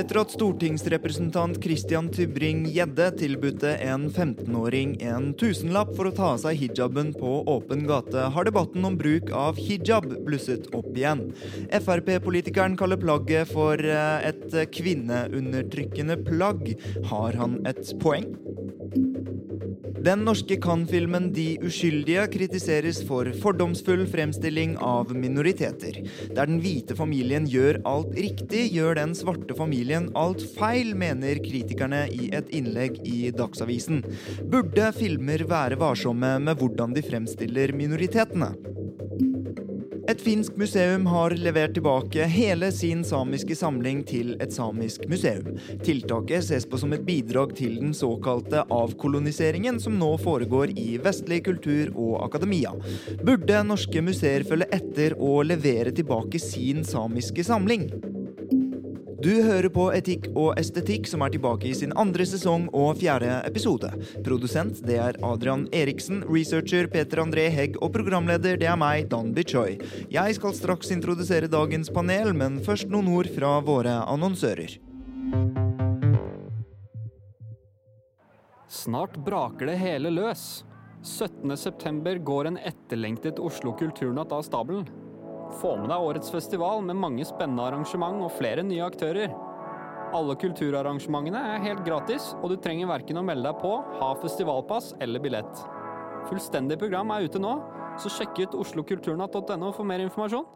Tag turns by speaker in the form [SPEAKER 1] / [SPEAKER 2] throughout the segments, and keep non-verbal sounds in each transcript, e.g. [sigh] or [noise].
[SPEAKER 1] Etter at stortingsrepresentant Christian Tybring-Gjedde tilbudte en 15-åring en tusenlapp for å ta av seg hijaben på åpen gate, har debatten om bruk av hijab blusset opp igjen. Frp-politikeren kaller plagget for eh, et kvinneundertrykkende plagg. Har han et poeng? Den norske Cannes-filmen De uskyldige kritiseres for fordomsfull fremstilling av minoriteter. Der den hvite familien gjør alt riktig, gjør den svarte familien alt feil, mener kritikerne i et innlegg i Dagsavisen. Burde filmer være varsomme med hvordan de fremstiller minoritetene? Et finsk museum har levert tilbake hele sin samiske samling til et samisk museum. Tiltaket ses på som et bidrag til den såkalte avkoloniseringen som nå foregår i vestlig kultur og akademia. Burde norske museer følge etter og levere tilbake sin samiske samling? Du hører på Etikk og estetikk, som er tilbake i sin andre sesong og fjerde episode. Produsent det er Adrian Eriksen, researcher Peter André Hegg og programleder det er meg, Dan Bichoy. Jeg skal straks introdusere dagens panel, men først noen ord fra våre annonsører.
[SPEAKER 2] Snart braker det hele løs. 17.9 går en etterlengtet Oslo Kulturnatt av stabelen. Få med deg årets festival med mange spennende arrangement og flere nye aktører. Alle kulturarrangementene er helt gratis, og du trenger verken å melde deg på, ha festivalpass eller billett. Fullstendig program er ute nå, så sjekk ut oslokulturnatt.no for mer informasjon.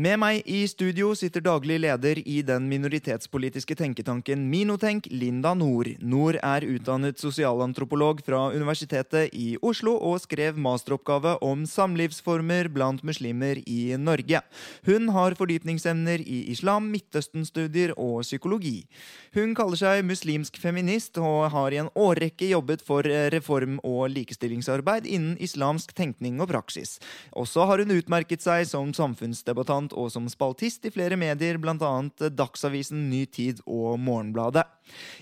[SPEAKER 1] Med meg i studio sitter daglig leder i den minoritetspolitiske tenketanken Minotenk, Linda Nord. Nord er utdannet sosialantropolog fra Universitetet i Oslo og skrev masteroppgave om samlivsformer blant muslimer i Norge. Hun har fordypningsemner i islam, Midtøsten-studier og psykologi. Hun kaller seg muslimsk feminist og har i en årrekke jobbet for reform- og likestillingsarbeid innen islamsk tenkning og praksis. Også har hun utmerket seg som samfunnsdebattant og som spaltist i flere medier, bl.a. Dagsavisen, Ny Tid og Morgenbladet.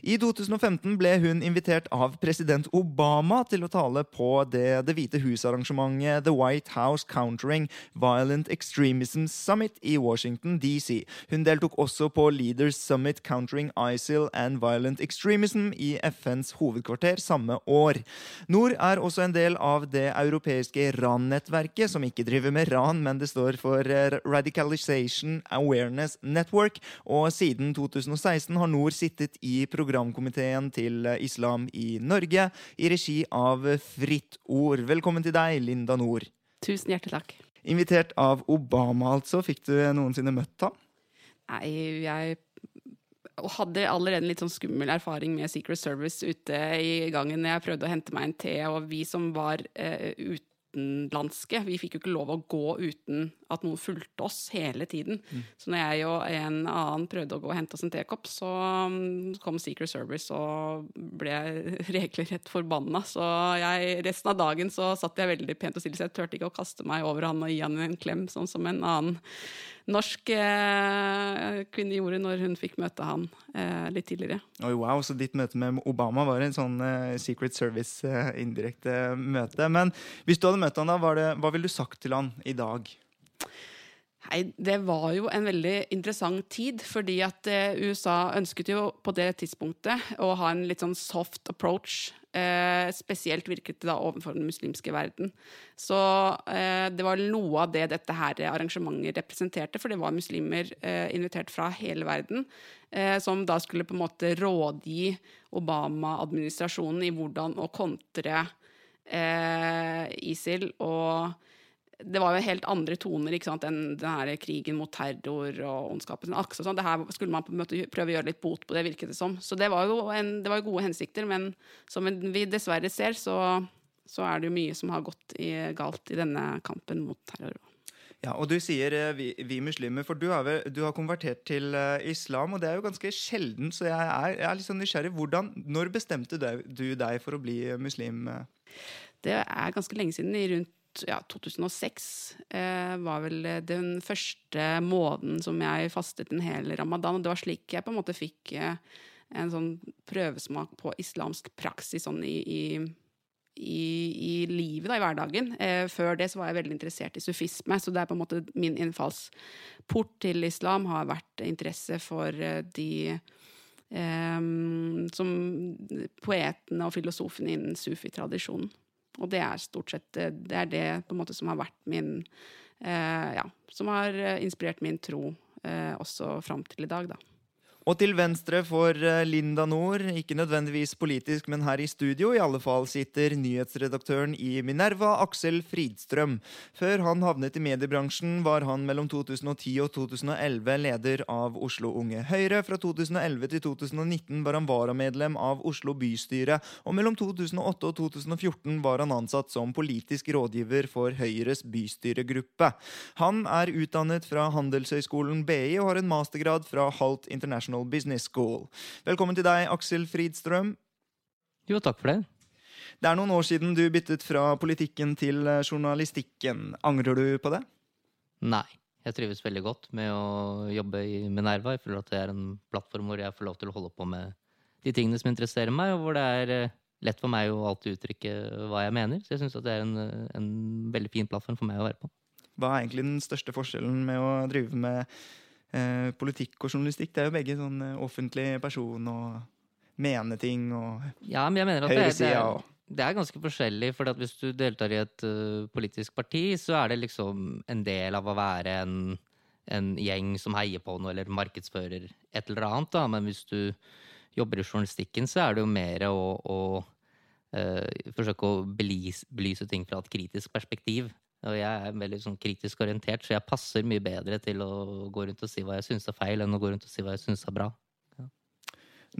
[SPEAKER 1] I 2015 ble hun invitert av president Obama til å tale på det Det hvite hus-arrangementet The White House Countering Violent Extremism Summit i Washington DC. Hun deltok også på Leaders Summit Countering ISIL and Violent Extremism i FNs hovedkvarter samme år. Nord er også en del av det europeiske RAN-nettverket, som ikke driver med ran, men det står for Radicalization Awareness Network, og siden 2016 har Nord sittet i programkomiteen til islam i Norge i regi av Fritt Ord. Velkommen til deg, Linda Nord.
[SPEAKER 3] Tusen hjertelig takk.
[SPEAKER 1] Invitert av Obama, altså. Fikk du noensinne møtt ham?
[SPEAKER 3] Nei, jeg hadde allerede en litt sånn skummel erfaring med Secret Service ute i gangen jeg prøvde å hente meg en te, og vi som var eh, utenlandske, vi fikk jo ikke lov å gå uten at noen fulgte oss hele tiden. Mm. Så når jeg og en annen prøvde å gå og hente oss en tekopp, så um, kom Secret Service og ble [laughs] regelrett forbanna. Så jeg, resten av dagen så satt jeg veldig pent og stille, så jeg turte ikke å kaste meg over han og gi han en klem, sånn som en annen norsk eh, kvinne gjorde når hun fikk møte han eh, litt tidligere.
[SPEAKER 1] Oi, wow, Så ditt møte med Obama var en sånn eh, Secret Service eh, møte. Men hvis du hadde møtt han da, det, hva ville du sagt til han i dag?
[SPEAKER 3] Nei, Det var jo en veldig interessant tid, fordi at eh, USA ønsket jo på det tidspunktet å ha en litt sånn soft approach. Eh, spesielt virket det da overfor den muslimske verden. Så eh, det var noe av det dette her arrangementet representerte, for det var muslimer eh, invitert fra hele verden, eh, som da skulle på en måte rådgi Obama-administrasjonen i hvordan å kontre eh, ISIL og det var jo helt andre toner ikke sant, enn den her krigen mot terror og ondskapen. Akse, sånn. Det her skulle man på en måte prøve å gjøre litt bot på, det virket det som. Så det var jo en, det var gode hensikter, men som vi dessverre ser, så, så er det jo mye som har gått i, galt i denne kampen mot terror.
[SPEAKER 1] Ja, og Du sier eh, vi, vi muslimer, for du har, du har, konvertert til uh, islam. og Det er jo ganske sjelden, så jeg er, jeg er litt sånn nysgjerrig. Hvordan, når bestemte du, du deg for å bli muslim?
[SPEAKER 3] Det er ganske lenge siden. i rundt ja, 2006 eh, var vel den første måneden som jeg fastet en hel ramadan. Og det var slik jeg på en måte fikk eh, en sånn prøvesmak på islamsk praksis sånn i, i, i, i livet, da, i hverdagen. Eh, før det så var jeg veldig interessert i sufisme, så det er på en måte min innfallsport til islam har vært interesse for eh, de eh, som poetene og filosofene innen sufi-tradisjonen. Og det er stort sett eh, det, er det på en måte som har vært min eh, Ja, som har eh, inspirert min tro eh, også fram til i dag, da.
[SPEAKER 1] Og til venstre for eh, Linda Nord, ikke nødvendigvis politisk, men her i studio i alle fall, sitter nyhetsredaktøren i Minerva, Aksel Fridstrøm. Før han havnet i mediebransjen, var han mellom 2010 og 2011 leder av Oslo Unge Høyre. Fra 2011 til 2019 var han varamedlem av Oslo bystyre, og mellom 2008 og 2014 var han ansatt som politisk rådgiver for Høyres bystyregruppe. Han er utdannet fra Handelshøyskolen BI og har en mastergrad fra Halt International International Business School. Velkommen til deg, Aksel Fridstrøm.
[SPEAKER 4] Jo, takk for det.
[SPEAKER 1] Det er noen år siden du byttet fra politikken til eh, journalistikken. Angrer du på det?
[SPEAKER 4] Nei. Jeg trives veldig godt med å jobbe i Minerva. Jeg føler at det er en plattform hvor jeg får lov til å holde på med de tingene som interesserer meg, og hvor det er eh, lett for meg å alltid uttrykke hva jeg mener. Så jeg syns det er en, en veldig fin plattform for meg å være på.
[SPEAKER 1] Hva er egentlig den største forskjellen med å drive med eh, politikk og journalistikk. Det er jo begge sånn eh, offentlig person og mene ting og
[SPEAKER 4] ja, men jeg mener at høyresida. Det, det, er ganske forskjellig, for hvis du deltar i et uh, politisk parti, så er det liksom en del av å være en, en gjeng som heier på noe eller markedsfører et eller annet. Da. Men hvis du jobber i journalistikken, så er det jo mer å, å uh, forsøke å belyse ting fra et kritisk perspektiv. Og jeg er veldig sånn kritisk orientert, så jeg passer mye bedre til å gå rundt og si hva jeg syns er feil, enn å gå rundt og si hva jeg syns er bra. Ja.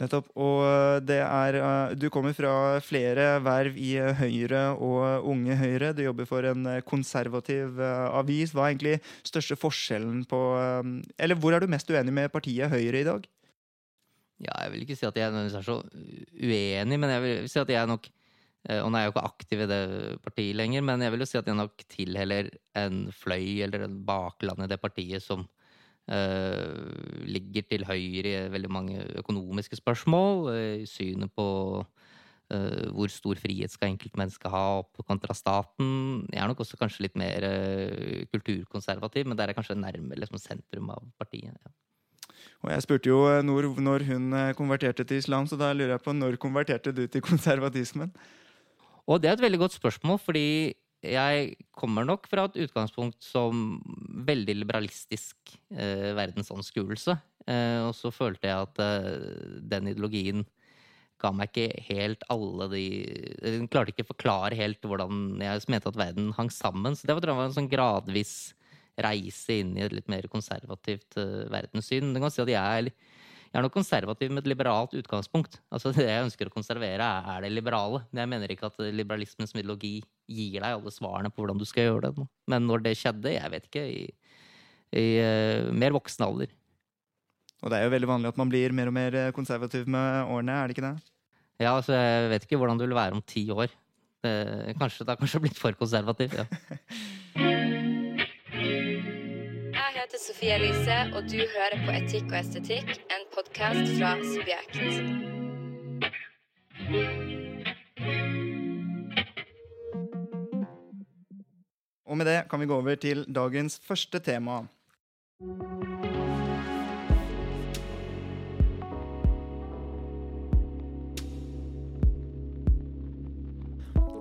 [SPEAKER 1] Nettopp. Og eh, det er eh, Du kommer fra flere verv i eh, Høyre og Unge Høyre. Du jobber for en konservativ avis. Hva er egentlig største forskjellen på Eller hvor er du mest uenig med partiet Høyre i dag?
[SPEAKER 4] Ja, jeg vil ikke si at jeg er så uenig, men jeg vil si at jeg er nok og nå er jeg jo ikke aktiv i det partiet lenger, men jeg vil jo si at jeg nok tilheller en fløy eller en bakland i det partiet som uh, ligger til høyre i veldig mange økonomiske spørsmål. I uh, synet på uh, hvor stor frihet skal enkeltmennesket ha opp kontra staten. Jeg er nok også kanskje litt mer kulturkonservativ, men der er kanskje nærmere liksom, sentrum av partiet. Ja.
[SPEAKER 1] Og jeg spurte jo Nor når hun konverterte til islam, så da lurer jeg på når konverterte du til konservatismen?
[SPEAKER 4] Og det er et veldig godt spørsmål, fordi jeg kommer nok fra et utgangspunkt som veldig liberalistisk eh, verdensanskuelse. Eh, og så følte jeg at eh, den ideologien ga meg ikke helt alle de Den klarte ikke å forklare helt hvordan jeg mente at verden hang sammen. Så det var en sånn gradvis reise inn i et litt mer konservativt uh, verdenssyn. Du kan si at jeg er jeg er nok konservativ med et liberalt utgangspunkt. Altså Det jeg ønsker å konservere, er det liberale. Men jeg mener ikke at liberalismens ideologi gir deg alle svarene på hvordan du skal gjøre det. Men når det skjedde, jeg vet ikke, i, i uh, mer voksen alder.
[SPEAKER 1] Og det er jo veldig vanlig at man blir mer og mer eh, konservativ med årene, er det ikke det?
[SPEAKER 4] Ja, altså jeg vet ikke hvordan du vil være om ti år. Det, kanskje det har kanskje blitt for konservativ, ja. [laughs]
[SPEAKER 5] Sofie Elise, og du hører på Etikk og estetikk, en podkast fra Subjekt.
[SPEAKER 1] Og med det kan vi gå over til dagens første tema.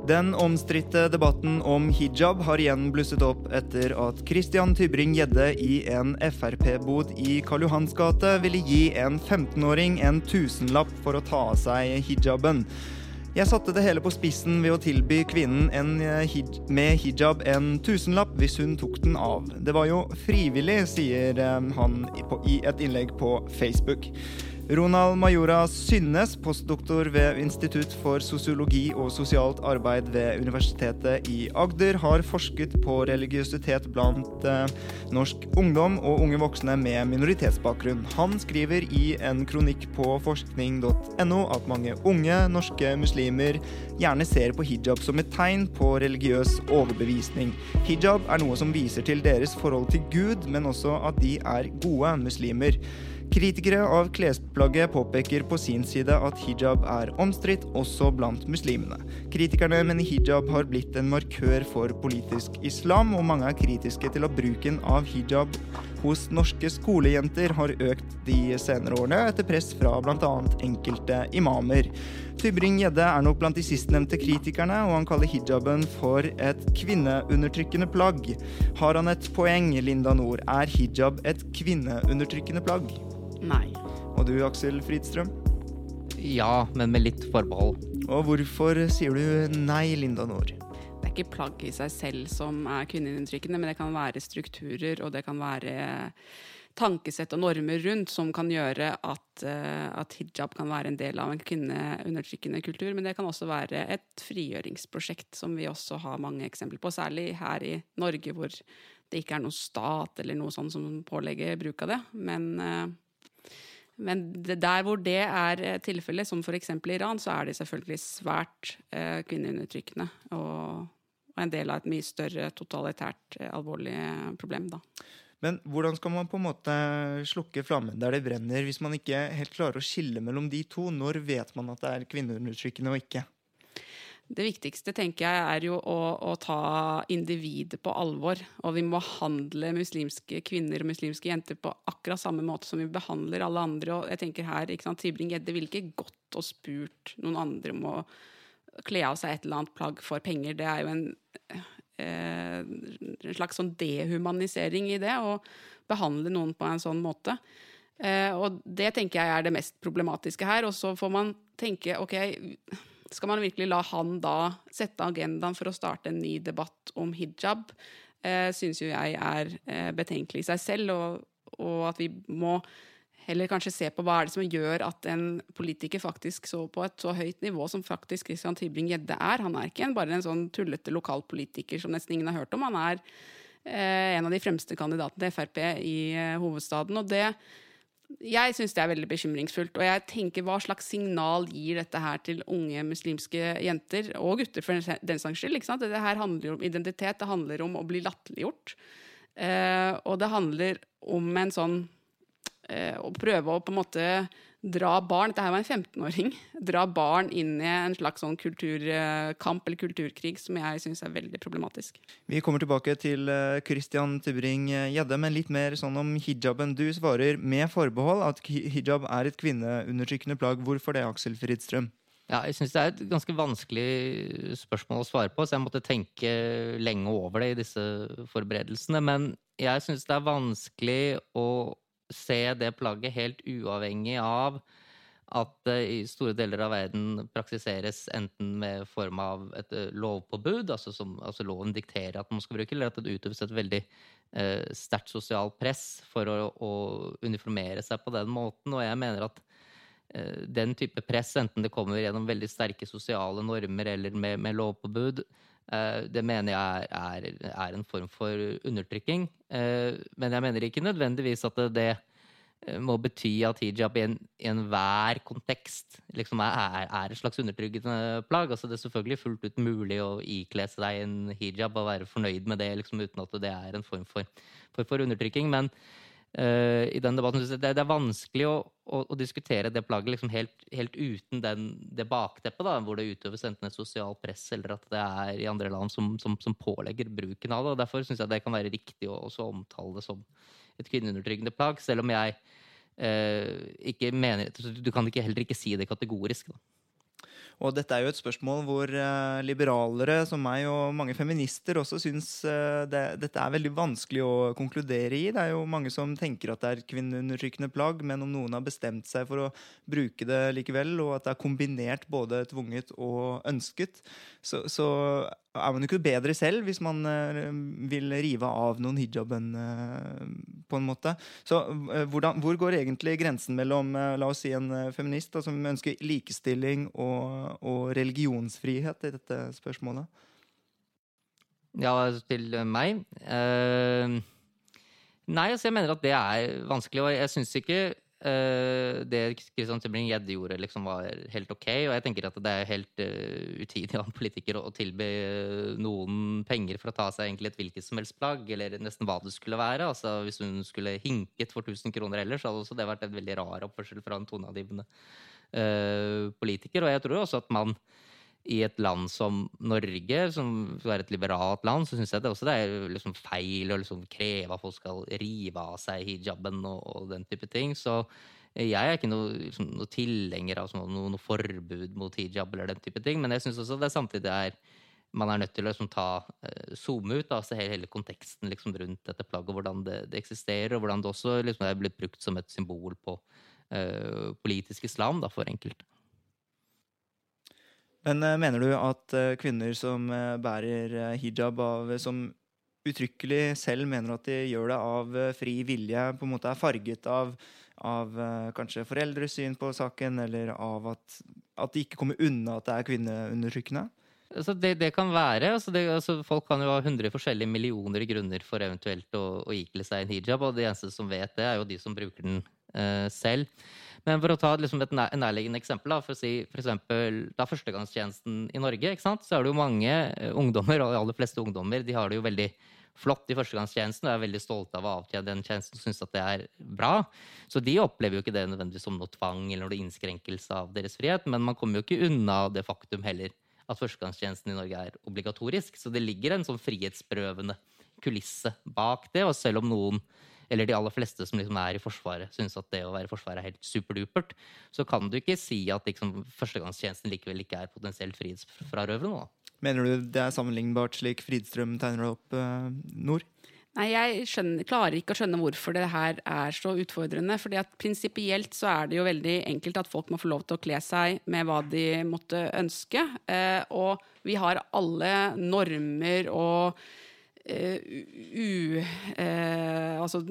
[SPEAKER 1] Den omstridte debatten om hijab har igjen blusset opp etter at Christian Tybring-Gjedde i en Frp-bod i Karl Johans gate ville gi en 15-åring en tusenlapp for å ta av seg hijaben. Jeg satte det hele på spissen ved å tilby kvinnen en eh, hij med hijab en tusenlapp hvis hun tok den av. Det var jo frivillig, sier eh, han i et innlegg på Facebook. Ronald Majora Synnes, postdoktor ved Institutt for sosiologi og sosialt arbeid ved Universitetet i Agder, har forsket på religiøsitet blant eh, norsk ungdom og unge voksne med minoritetsbakgrunn. Han skriver i en kronikk på forskning.no at mange unge norske muslimer gjerne ser på hijab som et tegn på religiøs overbevisning. Hijab er noe som viser til deres forhold til Gud, men også at de er gode muslimer. Kritikere av klesplagget påpeker på sin side at hijab er omstridt også blant muslimene. Kritikerne mener hijab har blitt en markør for politisk islam, og mange er kritiske til at bruken av hijab hos norske skolejenter har økt de senere årene, etter press fra bl.a. enkelte imamer. Tybring-Gjedde er nok blant de sistnevnte kritikerne, og han kaller hijaben for et kvinneundertrykkende plagg. Har han et poeng, Linda Nord? Er hijab et kvinneundertrykkende plagg?
[SPEAKER 3] Nei.
[SPEAKER 1] Og du, Aksel Fridstrøm?
[SPEAKER 4] Ja, men med litt forbehold.
[SPEAKER 1] Og hvorfor sier du nei, Linda Nord?
[SPEAKER 3] Det er ikke plagg i seg selv som er kvinneundertrykkende, men det kan være strukturer, og det kan være tankesett og normer rundt som kan gjøre at, uh, at, hijab kan være en del av en kvinneundertrykkende kultur. Men det kan også være et frigjøringsprosjekt, som vi også har mange eksempler på. Særlig her i Norge, hvor det ikke er noen stat eller noe sånt som pålegger bruk av det. Men uh, men der hvor det er eh, tilfellet, som f.eks. i Iran, så er det selvfølgelig svært eh, kvinneundertrykkende. Og, en del av et mye større totalitært eh, alvorlig problem, da.
[SPEAKER 1] Men hvordan skal man på en måte slukke flammen der det brenner, hvis man ikke helt klarer å skille mellom de to? Når vet man at det er kvinneundertrykkende og ikke?
[SPEAKER 3] Det viktigste tenker jeg er jo å, å, ta individet på alvor. Og vi må behandle muslimske kvinner og muslimske jenter på akkurat samme måte som vi behandler alle andre. Og jeg tenker her, ikke sant, Tibring-Gjedde ville ikke gått og spurt noen andre om å kle av seg et eller annet plagg for penger. Det er jo en, eh, slags sånn dehumanisering i det, å behandle noen på en sånn måte. Eh, og det tenker jeg er det mest problematiske her. Og så får man tenke OK skal man virkelig la han da sette agendaen for å starte en ny debatt om hijab? Eh, Syns jo jeg er eh, betenkelig i seg selv, og, og, at vi må heller kanskje se på hva er det som gjør at en politiker faktisk så på et så høyt nivå som faktisk Christian Tybring-Gjedde er. Han er ikke bare en sånn tullete lokalpolitiker som nesten ingen har hørt om. Han er eh, en av de fremste kandidatene til Frp i eh, hovedstaden. og det jeg syns det er veldig bekymringsfullt. Og jeg tenker hva slags signal gir dette her til unge muslimske jenter, og gutter for den saks skyld. ikke sant? Det her handler om identitet, det handler om å bli latterliggjort. Eh, og det handler om en sånn Å prøve å på en måte dra barn Dette her var en 15-åring. [laughs] Dra barn inn i en slags sånn kulturkamp eller kulturkrig som jeg syns er veldig problematisk.
[SPEAKER 1] Vi kommer tilbake til eh, Christian Tybring-Gjedde, men litt mer sånn om hijaben. Du svarer med forbehold at hijab er et kvinneundertrykkende plagg. Hvorfor det, Aksel Fridstrøm?
[SPEAKER 4] Ja, jeg syns det er et ganske vanskelig spørsmål å svare på, så jeg måtte tenke lenge over det i disse forberedelsene. Men jeg syns det er vanskelig å se det plagget helt uavhengig av at det i store deler av verden praksiseres enten med form av et eh, lovpåbud, altså, som, altså loven dikterer at man skal bruke, eller at det utøves et veldig eh, sterkt sosialt press for å, å, uniformere seg på den måten. Og jeg mener at eh, den type press, enten det kommer gjennom veldig sterke sosiale normer eller med, med lovpåbud, Eh, det mener jeg er, er, en form for undertrykking. Eh, men jeg mener ikke nødvendigvis at det, eh, må bety at hijab i enhver en kontekst liksom er, er, et slags undertrykkende plagg. Altså det er selvfølgelig fullt ut mulig å ikle seg en hijab og være fornøyd med det liksom, uten at det er en form for, for, for undertrykking. Men uh, i den debatten det, det er vanskelig å, å, å, diskutere det plagget liksom helt, helt, uten den, det bakteppet, da, hvor det utøves enten et sosialt press eller at det er i andre land som, som, som pålegger bruken av det. og Derfor syns jeg det kan være riktig å også omtale det som et kvinneundertrykkende plagg, selv om jeg uh, ikke mener Du kan ikke, heller ikke si det kategorisk. da.
[SPEAKER 1] Og dette er jo et spørsmål hvor eh, liberalere som meg og mange feminister også syns eh, det, dette er veldig vanskelig å konkludere i. Det er jo mange som tenker at det er kvinneundertrykkende plagg, men om noen har bestemt seg for å bruke det likevel, og at det er kombinert både tvunget og ønsket, så, så er man jo ikke bedre selv hvis man eh, vil rive av noen hijaben, på en måte. Så hvordan, hvor går egentlig grensen mellom la oss si en feminist da, som ønsker likestilling og, og religionsfrihet i dette spørsmålet?
[SPEAKER 4] Ja, til meg uh, Nei, altså jeg mener at det er vanskelig, og jeg syns ikke Uh, det Christian Tybring-Gjedde gjorde, liksom var helt ok. Og jeg tenker at det er helt uh, utidig av en politiker å, å tilby noen penger for å ta seg egentlig et hvilket som helst plagg, eller nesten hva det skulle være. Altså Hvis hun skulle hinket for 1000 kroner ellers, hadde også det vært en veldig rar oppførsel fra en toneangivende politiker. Og jeg tror også at man i et land som Norge, som er et liberalt land, så syns jeg det også det er liksom feil å liksom kreve at folk skal rive av seg hijaben og, og, den type ting. Så jeg er ikke noe, liksom, noe tilhenger av noe, noe, forbud mot hijab eller den type ting, men jeg syns også det samtidig er man er nødt til å liksom ta, uh, zoome ut og se hele, hele konteksten liksom, rundt dette plagget, hvordan det, det, eksisterer, og hvordan det også liksom, er blitt brukt som et symbol på politisk islam da, for enkelte.
[SPEAKER 1] Men uh, mener du at uh, kvinner som bærer hijab, av, som uttrykkelig selv mener at de gjør det av fri vilje, på en måte er farget av, av kanskje foreldres syn på saken, eller av at, at de ikke kommer unna at det er kvinneundertrykkende?
[SPEAKER 4] Altså det, det, kan være. Altså det, altså folk kan jo ha hundre forskjellige millioner grunner for eventuelt å, å ikle seg en hijab, og de eneste som vet det, er jo de som bruker den selv. Men for å ta liksom et nærliggende eksempel, da, for å si for eksempel, da førstegangstjenesten i Norge, så er det jo mange eh, ungdommer, og de aller fleste ungdommer, de har det jo veldig flott i førstegangstjenesten og er veldig stolte av å avtjene den tjenesten og syns at det er bra. Så de opplever jo ikke det nødvendigvis som noe tvang eller noe innskrenkelse av deres frihet, men man kommer jo ikke unna det faktum heller at førstegangstjenesten i Norge er obligatorisk. Så det ligger en sånn frihetsberøvende kulisse bak det, og selv om noen eller de aller fleste som liksom er i Forsvaret, syns at det å være i Forsvaret er helt superdupert, så kan du ikke si at liksom, førstegangstjenesten likevel ikke er potensielt frihetsfrarøvende.
[SPEAKER 1] Mener du det er sammenlignbart slik Fridstrøm tegner det opp, eh, Nord?
[SPEAKER 3] Nei, jeg skjønner, klarer ikke å skjønne hvorfor det her er så utfordrende. fordi at Prinsipielt så er det jo veldig enkelt at folk må få lov til å kle seg med hva de måtte ønske. Eh, og vi har alle normer og u... Uh, altså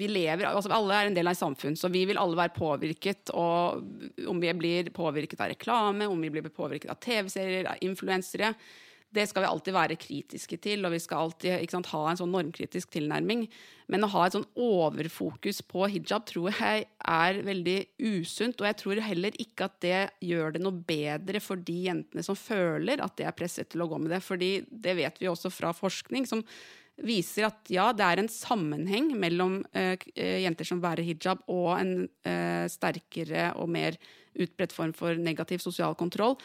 [SPEAKER 3] vi lever, altså Alle er en del av et samfunn, så vi vil alle være påvirket. og Om vi blir påvirket av reklame, om vi blir påvirket av TV-serier, av influensere det skal vi alltid være kritiske til, og vi skal alltid sant, ha en sånn normkritisk tilnærming. Men å ha et sånn overfokus på hijab tror jeg er veldig usunt. Og jeg tror heller ikke at det gjør det noe bedre for de jentene som føler at de er presset til å gå med det. fordi det vet vi også fra forskning. som viser at ja, det er en sammenheng mellom uh, jenter som bærer hijab, og en uh, sterkere og mer utbredt form for negativ sosial kontroll.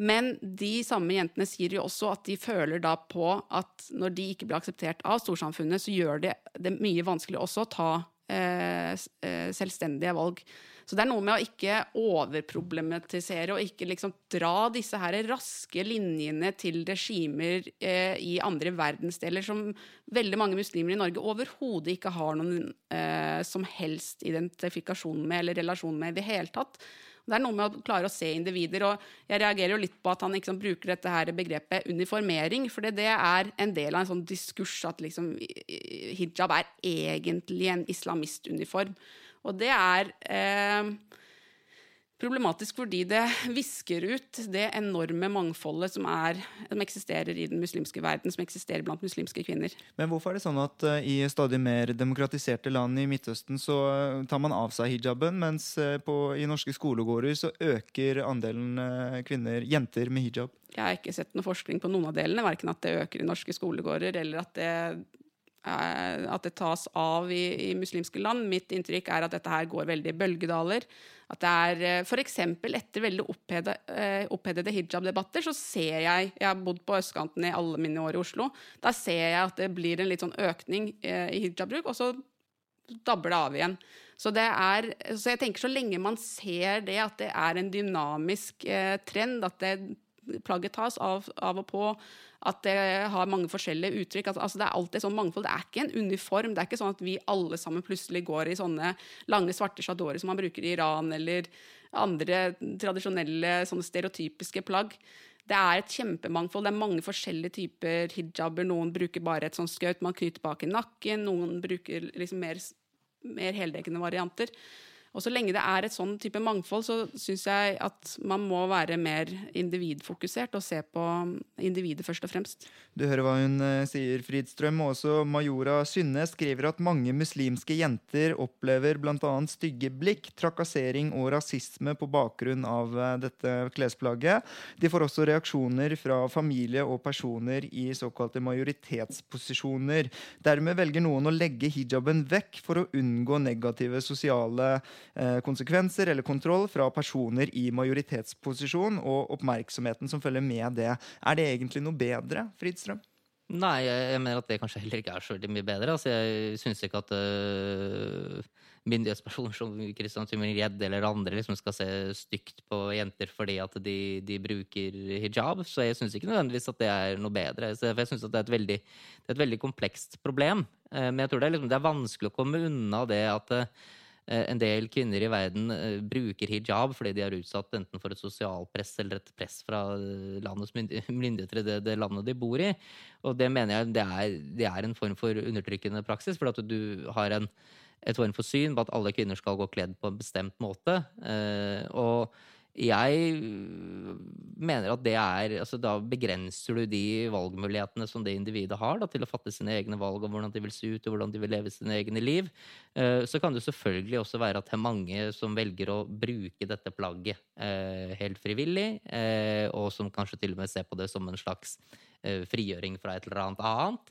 [SPEAKER 3] Men de samme jentene sier jo også at de føler da på at når de ikke blir akseptert av storsamfunnet, så gjør det det mye vanskeligere også å ta eh, eh, selvstendige valg. Så det er noe med å ikke overproblematisere og ikke liksom dra disse her raske linjene til regimer eh, i andre verdensdeler som veldig mange muslimer i Norge overhodet ikke har noen eh, som helst identifikasjon med eller relasjon med i det hele tatt. Det er noe med å klare å se individer. og Jeg reagerer jo litt på at han liksom bruker dette her begrepet uniformering. For det er en del av en sånn diskurs at liksom, hijab er egentlig en islamistuniform. Og det er eh, problematisk fordi det visker ut det enorme mangfoldet som, er, som, eksisterer i den muslimske verden, som eksisterer blant muslimske kvinner.
[SPEAKER 1] Men hvorfor er det sånn at uh, i stadig mer demokratiserte land i Midtøsten så uh, tar man av seg hijaben, mens uh, på, i norske skolegårder så øker andelen kvinner, jenter med hijab?
[SPEAKER 3] Jeg har ikke sett noe forskning på noen av delene, verken at det øker i norske skolegårder eller at det at det tas av i, i, muslimske land. Mitt inntrykk er at dette her går veldig i bølgedaler. At det er eh, f.eks. etter veldig opphedede, eh, opphedede hijab-debatter, så ser jeg Jeg har bodd på østkanten i alle mine år i Oslo. Da ser jeg at det blir en litt sånn økning i hijab-bruk, Og så dabber det av igjen. Så, det er, så jeg tenker så lenge man ser det, at det er en dynamisk eh, trend, at det plagget tas av, av, og på, at det har mange forskjellige uttrykk. Altså, altså, det er alltid sånn mangfold. Det er ikke en uniform. Det er ikke sånn at vi alle sammen plutselig går i sånne lange, svarte sjadorer som man bruker i Iran, eller andre tradisjonelle, sånne stereotypiske plagg. Det er et kjempemangfold. Det er mange forskjellige typer hijaber. Noen bruker bare et sånt skaut man knyter bak i nakken. Noen bruker liksom mer mer heldekkende varianter. Og så lenge det er et sånn type mangfold, så syns jeg at man må være mer individfokusert og se på individet først og fremst.
[SPEAKER 1] Du hører hva hun uh, sier, Fridstrøm. Og også Majora Synne skriver at mange muslimske jenter opplever bl.a. stygge blikk, trakassering og rasisme på bakgrunn av uh, dette klesplagget. De får også reaksjoner fra familie og personer i såkalte majoritetsposisjoner. Dermed velger noen å legge hijaben vekk for å unngå negative sosiale Eh, konsekvenser eller kontroll fra personer i majoritetsposisjon, og oppmerksomheten som følger med det. Er det egentlig noe bedre, Fridstrøm?
[SPEAKER 4] Nei, jeg, mener at det kanskje heller ikke er så mye bedre. Altså, jeg syns ikke at uh, myndighetspersoner som Christian Tymir-Gjedde eller andre liksom skal se stygt på jenter fordi at de, de bruker hijab. Så jeg syns ikke nødvendigvis at det er noe bedre. For jeg syns det er et veldig, det er et veldig komplekst problem. Uh, men jeg tror det er, liksom, det er vanskelig å komme unna det at Eh, en del kvinner i verden eh, bruker hijab fordi de er utsatt enten for et sosialpress eller et press fra eh, landets [laughs] myndigheter i det, det, landet de bor i. Og det mener jeg det er, det er en form for undertrykkende praksis, for at du har en, et form for syn på at alle kvinner skal gå kledd på en bestemt måte. og jeg mener at det er altså Da begrenser du de valgmulighetene som det individet har da, til å fatte sine egne valg om hvordan de vil se ut og hvordan de vil leve sine egne liv. Eh, så kan det selvfølgelig også være at det er mange som velger å bruke dette plagget eh, helt frivillig, og som kanskje til og med ser på det som en slags frigjøring fra et eller annet annet.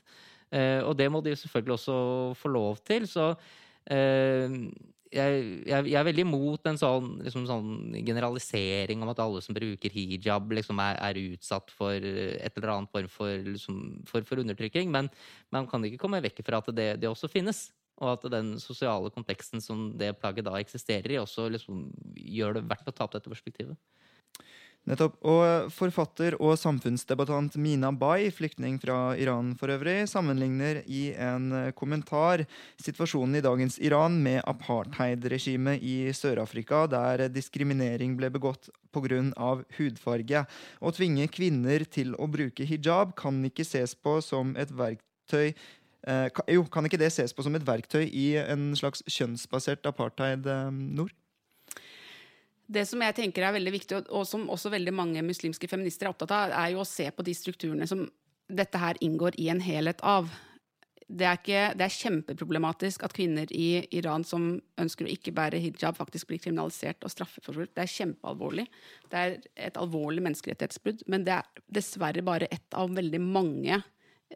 [SPEAKER 4] Og det må de selvfølgelig også få lov til. Så jeg, jeg, er veldig imot en sånn, liksom sånn, generalisering om at alle som bruker hijab, liksom er, er, utsatt for et eller annet form for, liksom, for, for undertrykking. Men man kan ikke komme vekk fra at det, det, også finnes. Og at den sosiale konteksten som det plagget da eksisterer i, også liksom, gjør det verdt å ta opp dette perspektivet.
[SPEAKER 1] Nettopp. Og forfatter og samfunnsdebattant Mina Bai, flyktning fra Iran for øvrig, sammenligner i en kommentar situasjonen i dagens Iran med apartheidregimet i Sør-Afrika, der diskriminering ble begått pga. hudfarge. Å tvinge kvinner til å bruke hijab kan ikke ses på som et verktøy eh, jo, kan ikke det ses på som et verktøy i en slags kjønnsbasert apartheid eh, nord?
[SPEAKER 3] Det som jeg tenker er veldig viktig, og som også veldig mange muslimske feminister er opptatt av, er jo å se på de strukturene som dette her inngår i en helhet av. Det er, ikke, det er kjempeproblematisk at kvinner i Iran som ønsker å ikke bære hijab, faktisk blir kriminalisert og straffeforfulgt. Det er kjempealvorlig. Det er et alvorlig menneskerettighetsbrudd. Men det er dessverre bare ett av veldig mange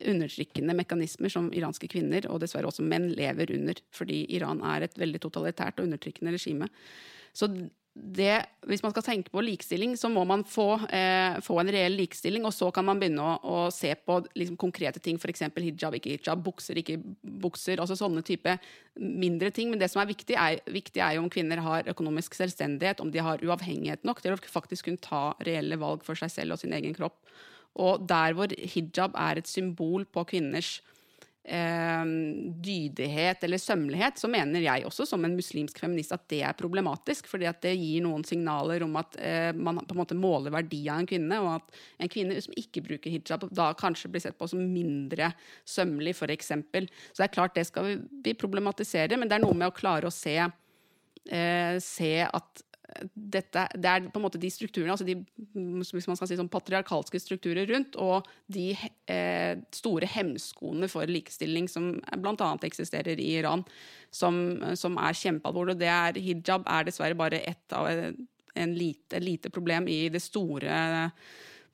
[SPEAKER 3] undertrykkende mekanismer som iranske kvinner, og dessverre også menn, lever under. Fordi Iran er et veldig totalitært og undertrykkende regime. Så det, hvis man skal tenke på likestilling, så må man få, eh, få en reell likestilling, og så kan man begynne å, å se på liksom, konkrete ting, f.eks. hijab, ikke hijab, bukser, ikke bukser, altså sånne type mindre ting. Men det som er viktig, er, viktig er jo om kvinner har økonomisk selvstendighet, om de har uavhengighet nok til å faktisk kunne ta reelle valg for seg selv og sin egen kropp. Og der hvor hijab er et symbol på kvinners eh, dydighet eller sømmelighet, så mener jeg også som en muslimsk feminist at det er problematisk. fordi at det gir noen signaler om at eh, man på en måte måler verdi av en kvinne, og at en kvinne som ikke bruker hijab, da kanskje blir sett på som mindre sømmelig, f.eks. Så det er klart det skal vi problematisere, men det er noe med å klare å se, eh, se at dette, det er på en måte de strukturene, altså de hvis man skal si sånn patriarkalske strukturer rundt, og de eh, store hemskoene for likestilling som bl.a. eksisterer i Iran, som, som er kjempealvorlig. Og det er, hijab er dessverre bare ett av en lite, lite problem i det store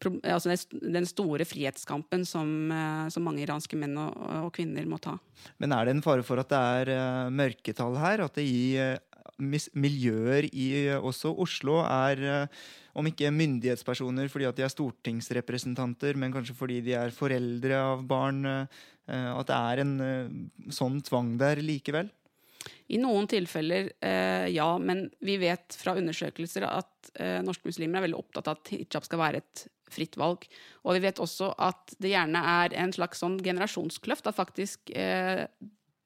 [SPEAKER 3] altså den store frihetskampen som, eh, som mange iranske menn og, og, kvinner må ta.
[SPEAKER 1] Men er det en fare for at det er uh, mørketall her? At det i miljøer i også Oslo er eh, om ikke myndighetspersoner fordi at de er stortingsrepresentanter, men kanskje fordi de er foreldre av barn, eh, at det er en eh, sånn tvang der likevel?
[SPEAKER 3] I noen tilfeller eh, ja, men vi vet fra undersøkelser at eh, norske muslimer er veldig opptatt av at hijab skal være et fritt valg. Og vi vet også at det gjerne er en slags sånn generasjonskløft. At faktisk eh,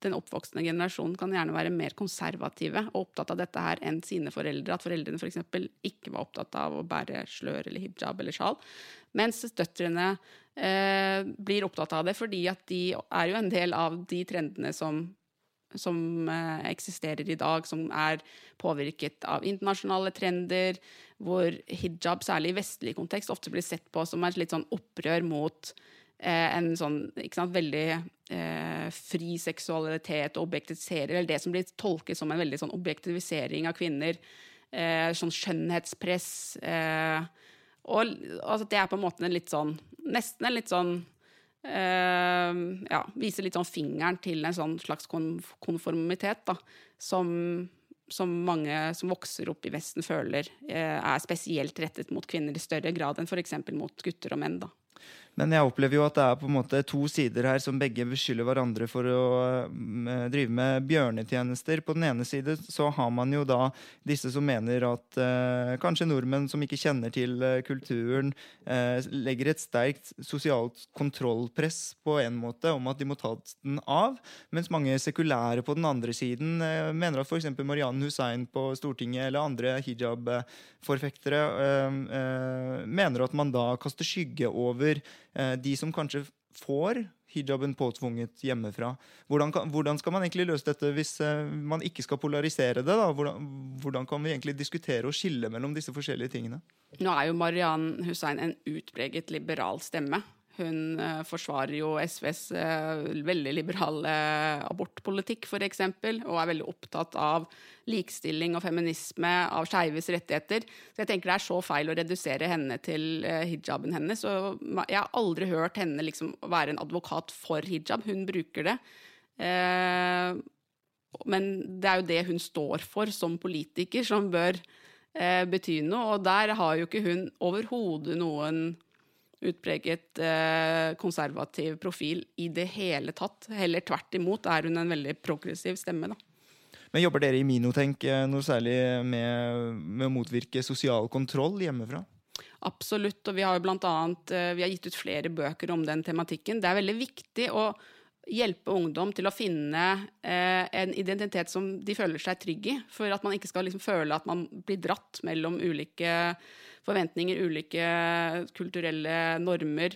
[SPEAKER 3] den oppvoksende generasjonen kan gjerne være mer konservative og opptatt av dette her enn sine foreldre. At foreldrene f.eks. For ikke var opptatt av å bære slør eller hijab eller sjal. Mens døtrene eh, blir opptatt av det fordi at de er jo en del av de trendene som som eh, eksisterer i dag, som er påvirket av internasjonale trender, hvor hijab, særlig i vestlig kontekst, ofte blir sett på som et litt sånn opprør mot en sånn ikke sant, veldig eh, fri seksualitet og objektivisering, eller det som blir tolket som en veldig sånn objektivisering av kvinner. Eh, sånn skjønnhetspress. Eh, og altså, det er på en måte en litt sånn Nesten en litt sånn Uh, ja, viser litt sånn fingeren til en sånn slags konformitet, da, som, som mange som vokser opp i Vesten, føler uh, er spesielt rettet mot kvinner i større grad enn f.eks. mot gutter og menn. da.
[SPEAKER 1] Men jeg opplever jo at det er på en måte to sider her som begge beskylder hverandre for å uh, drive med bjørnetjenester. På den ene side så har man jo da disse som mener at uh, kanskje nordmenn som ikke kjenner til uh, kulturen, legger et sterkt sosialt kontrollpress på en måte om at de må ta den av. Mens mange sekulære på den andre siden mener at f.eks. Marianne Hussein på Stortinget eller andre hijab-forfektere mener at man da kaster skygge over Eh, de som kanskje får hijaben påtvunget hjemmefra. Hvordan, kan, hvordan, skal man egentlig løse dette hvis uh, man ikke skal polarisere det? Hvordan, hvordan, kan vi egentlig diskutere og skille mellom disse forskjellige tingene?
[SPEAKER 3] Nå er jo Mariann Hussein en utpreget liberal stemme. Hun uh, forsvarer jo SVs uh, veldig liberale abortpolitikk, f.eks., og er veldig opptatt av likestilling og feminisme, av skeives rettigheter. Så jeg tenker det er så feil å redusere henne til hijaben hennes. Og jeg har aldri hørt henne liksom være en advokat for hijab. Hun bruker det. men det er jo det hun står for som politiker, som bør bety noe. Og der har jo ikke hun overhodet noen utpreget eh, konservativ profil i det hele tatt. Heller tvert imot er hun en veldig progressiv stemme. da.
[SPEAKER 1] Men Jobber dere i Minotenk noe særlig med, med, å motvirke sosial kontroll hjemmefra?
[SPEAKER 3] Absolutt, og vi har jo blant annet, eh, vi har gitt ut flere bøker om den tematikken. Det er veldig viktig å hjelpe ungdom til å finne eh, en identitet som de føler seg trygg i. For at man ikke skal liksom føle at man blir dratt mellom ulike forventninger, ulike kulturelle normer.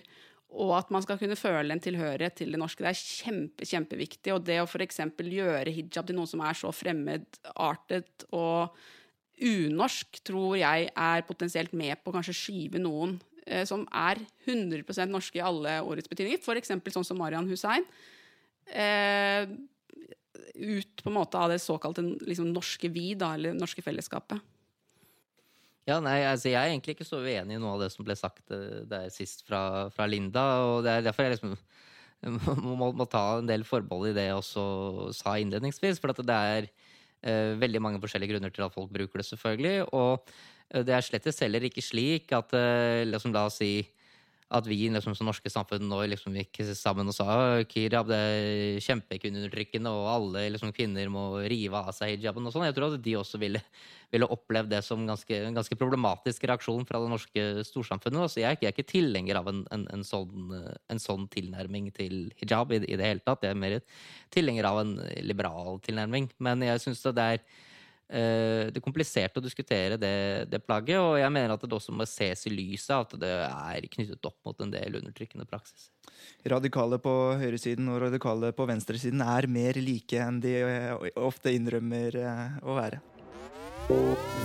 [SPEAKER 3] Og at man skal kunne føle en tilhørighet til det norske. Det er kjempe, kjempeviktig. Og det å f.eks. gjøre hijab til noe som er så fremmedartet og unorsk, tror jeg er potensielt med på å kanskje skyve noen eh, som er 100% norske i alle årets betydninger, f.eks. sånn som Marian Hussein, eh, ut på en måte av det såkalte liksom, norske vi, da, eller norske fellesskapet.
[SPEAKER 4] Ja, nei, altså Jeg er egentlig ikke så uenig i noe av det som ble sagt uh, der sist fra, fra, Linda. og Det er derfor jeg liksom [laughs] må, må, ta en del forbehold i det jeg også sa innledningsvis. For det er uh, veldig mange forskjellige grunner til at folk bruker det, selvfølgelig. Og uh, det er slett heller ikke slik at liksom, La oss si at vi liksom, som norske samfunn nå liksom gikk sammen og sa Kirab det er kjempekvinneundertrykkende, og alle liksom, kvinner må rive av seg hijaben og sånn. Jeg tror at de også ville, ville opplevd det som ganske, en ganske problematisk reaksjon fra det norske storsamfunnet. Så jeg, jeg er ikke tilhenger av en, en, en, sånn, en, sånn, tilnærming til hijab i, i, det hele tatt. Jeg er mer tilhenger av en liberal tilnærming. Men jeg syns det er det er komplisert å diskutere det, det, plagget, og jeg mener at det også må ses i lyset at det er knyttet opp mot en del undertrykkende praksis.
[SPEAKER 1] Radikale på høyresiden og radikale på venstresiden er mer like enn de ofte innrømmer eh, å være.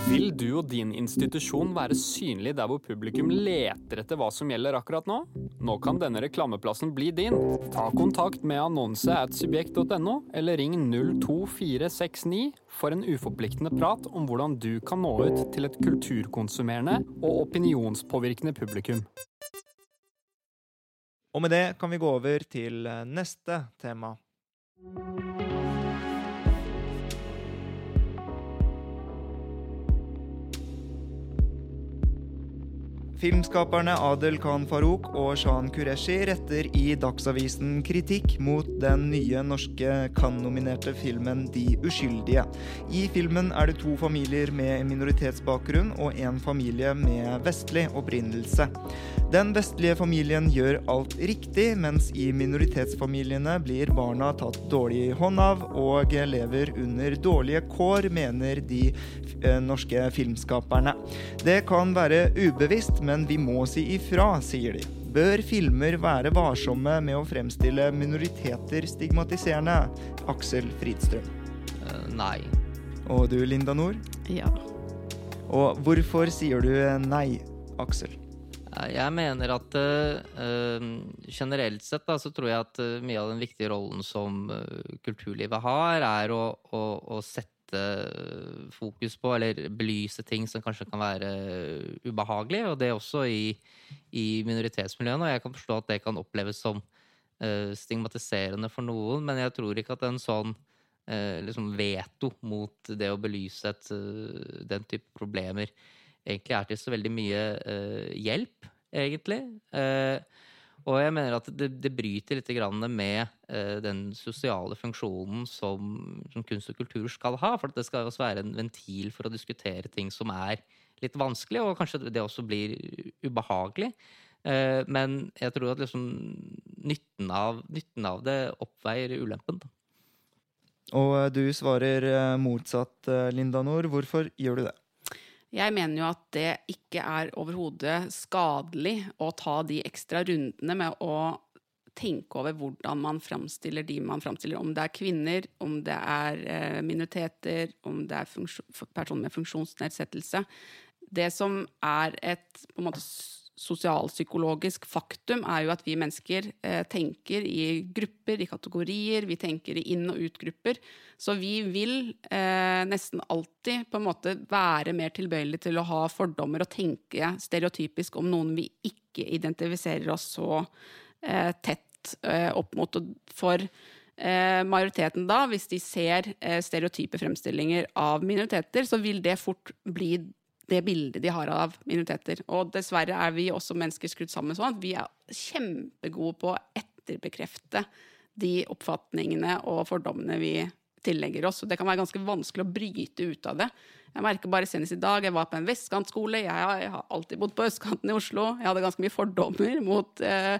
[SPEAKER 2] Vil du og din institusjon være synlig der hvor publikum leter etter hva som gjelder akkurat nå? Nå kan denne reklameplassen bli din. Ta kontakt med annonse at subjekt.no, eller ring 02469 for en uforpliktende prat om hvordan du kan nå ut til et kulturkonsumerende og opinionspåvirkende publikum.
[SPEAKER 1] Og med det kan vi gå over til neste tema. Filmskaperne Adel Khan Farouk og Shan Qureshi retter i Dagsavisen kritikk mot den nye norske Cannes-nominerte filmen De uskyldige. I filmen er det to familier med minoritetsbakgrunn og en familie med vestlig opprinnelse. Den vestlige familien gjør alt riktig, mens i minoritetsfamiliene blir barna tatt dårlig hånd av og lever under dårlige kår, mener de eh, norske filmskaperne. Det kan være ubevisst, men vi må si ifra, sier de. Bør filmer være varsomme med å fremstille minoriteter stigmatiserende? Aksel Fridstrøm.
[SPEAKER 4] Eh, nei.
[SPEAKER 1] Og du, Linda Nord?
[SPEAKER 3] Ja.
[SPEAKER 1] Og hvorfor sier du nei, Aksel?
[SPEAKER 4] Eh, Jeg mener at eh, eh, generelt sett da, så tror jeg at mye av den viktige rollen som kulturlivet har, er å, å, å sette fokus på, eller belyse ting som kanskje kan være ubehagelig, og det også i, i minoritetsmiljøene. Og jeg kan forstå at det kan oppleves som eh, stigmatiserende for noen, men jeg tror ikke at en sånn eh, liksom veto mot det å belyse et, eh, den type problemer egentlig er til så veldig mye eh, hjelp, egentlig. Eh, og jeg mener at det, det bryter litt med eh, den sosiale funksjonen som, som kunst og kultur skal ha. For det skal også være en ventil for å diskutere ting som er litt vanskelig, og kanskje det også blir ubehagelig. Eh, men jeg tror at liksom nytten av, nytten av det oppveier ulempen. Da.
[SPEAKER 1] Og eh, du svarer eh, motsatt, eh, Linda Nord. Hvorfor gjør du det?
[SPEAKER 3] Jeg mener jo at det ikke er overhodet skadelig å ta de ekstra rundene med å tenke over hvordan man framstiller de man framstiller. Om det er kvinner, om det er eh, minoriteter, om det er personer med funksjonsnedsettelse. Det som er et på en måte sosialpsykologisk faktum, er jo at vi mennesker eh, tenker i grupper, i kategorier. Vi tenker i inn- og utgrupper. Så vi vil eh, nesten alltid på en måte være mer tilbøyelig til å ha fordommer og tenke stereotypisk om noen vi ikke identifiserer oss så eh, tett opp mot. For majoriteten da, hvis de ser stereotype fremstillinger av minoriteter, så vil det fort bli det bildet de har av minoriteter. Og dessverre er vi også mennesker skrudd sammen sånn at vi er kjempegode på å etterbekrefte de oppfatningene og fordommene vi tillegger oss. Og det kan være ganske vanskelig å bryte ut av det. Jeg merker bare senest i dag, jeg var på en vestkantskole. Jeg har, alltid bodd på østkanten i Oslo. Jeg hadde ganske mye fordommer mot eh,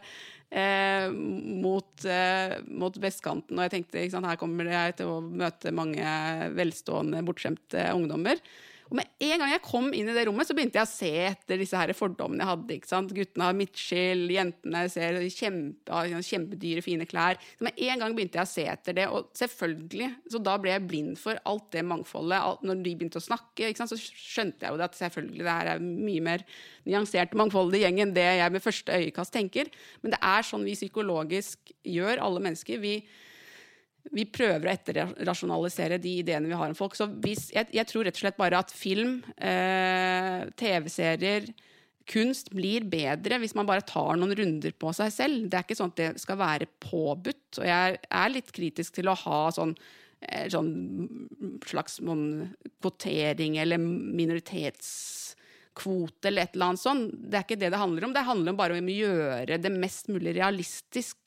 [SPEAKER 3] eh, mot, eh, mot vestkanten. Og jeg tenkte sant, her kommer jeg til å møte mange velstående, bortskjemte ungdommer. Og med en gang jeg kom inn i det rommet, så begynte jeg å se etter disse her fordommene jeg hadde. ikke sant? Guttene har midtskill, jentene ser kjempe, kjempedyre, fine klær. Så med en gang begynte jeg å se etter det, og selvfølgelig, så da ble jeg blind for alt det mangfoldet. Alt, når de begynte å snakke, ikke sant, så skjønte jeg jo det at selvfølgelig det her er mye mer nyansert mangfoldig gjeng enn det jeg med første øyekast tenker. Men det er sånn vi psykologisk gjør, alle mennesker. Vi vi prøver å etterrasjonalisere de ideene vi har om folk. Så hvis, jeg, jeg tror rett og slett bare at film, eh, TV-serier, kunst blir bedre hvis man bare tar noen runder på seg selv. Det er ikke sånn at det skal være påbudt. Og jeg er litt kritisk til å ha sånn, eh, sånn slags sånn kvotering eller minoritetskvote eller et eller annet sånt. Det er ikke det det handler om. Det handler bare om å gjøre det mest mulig realistisk.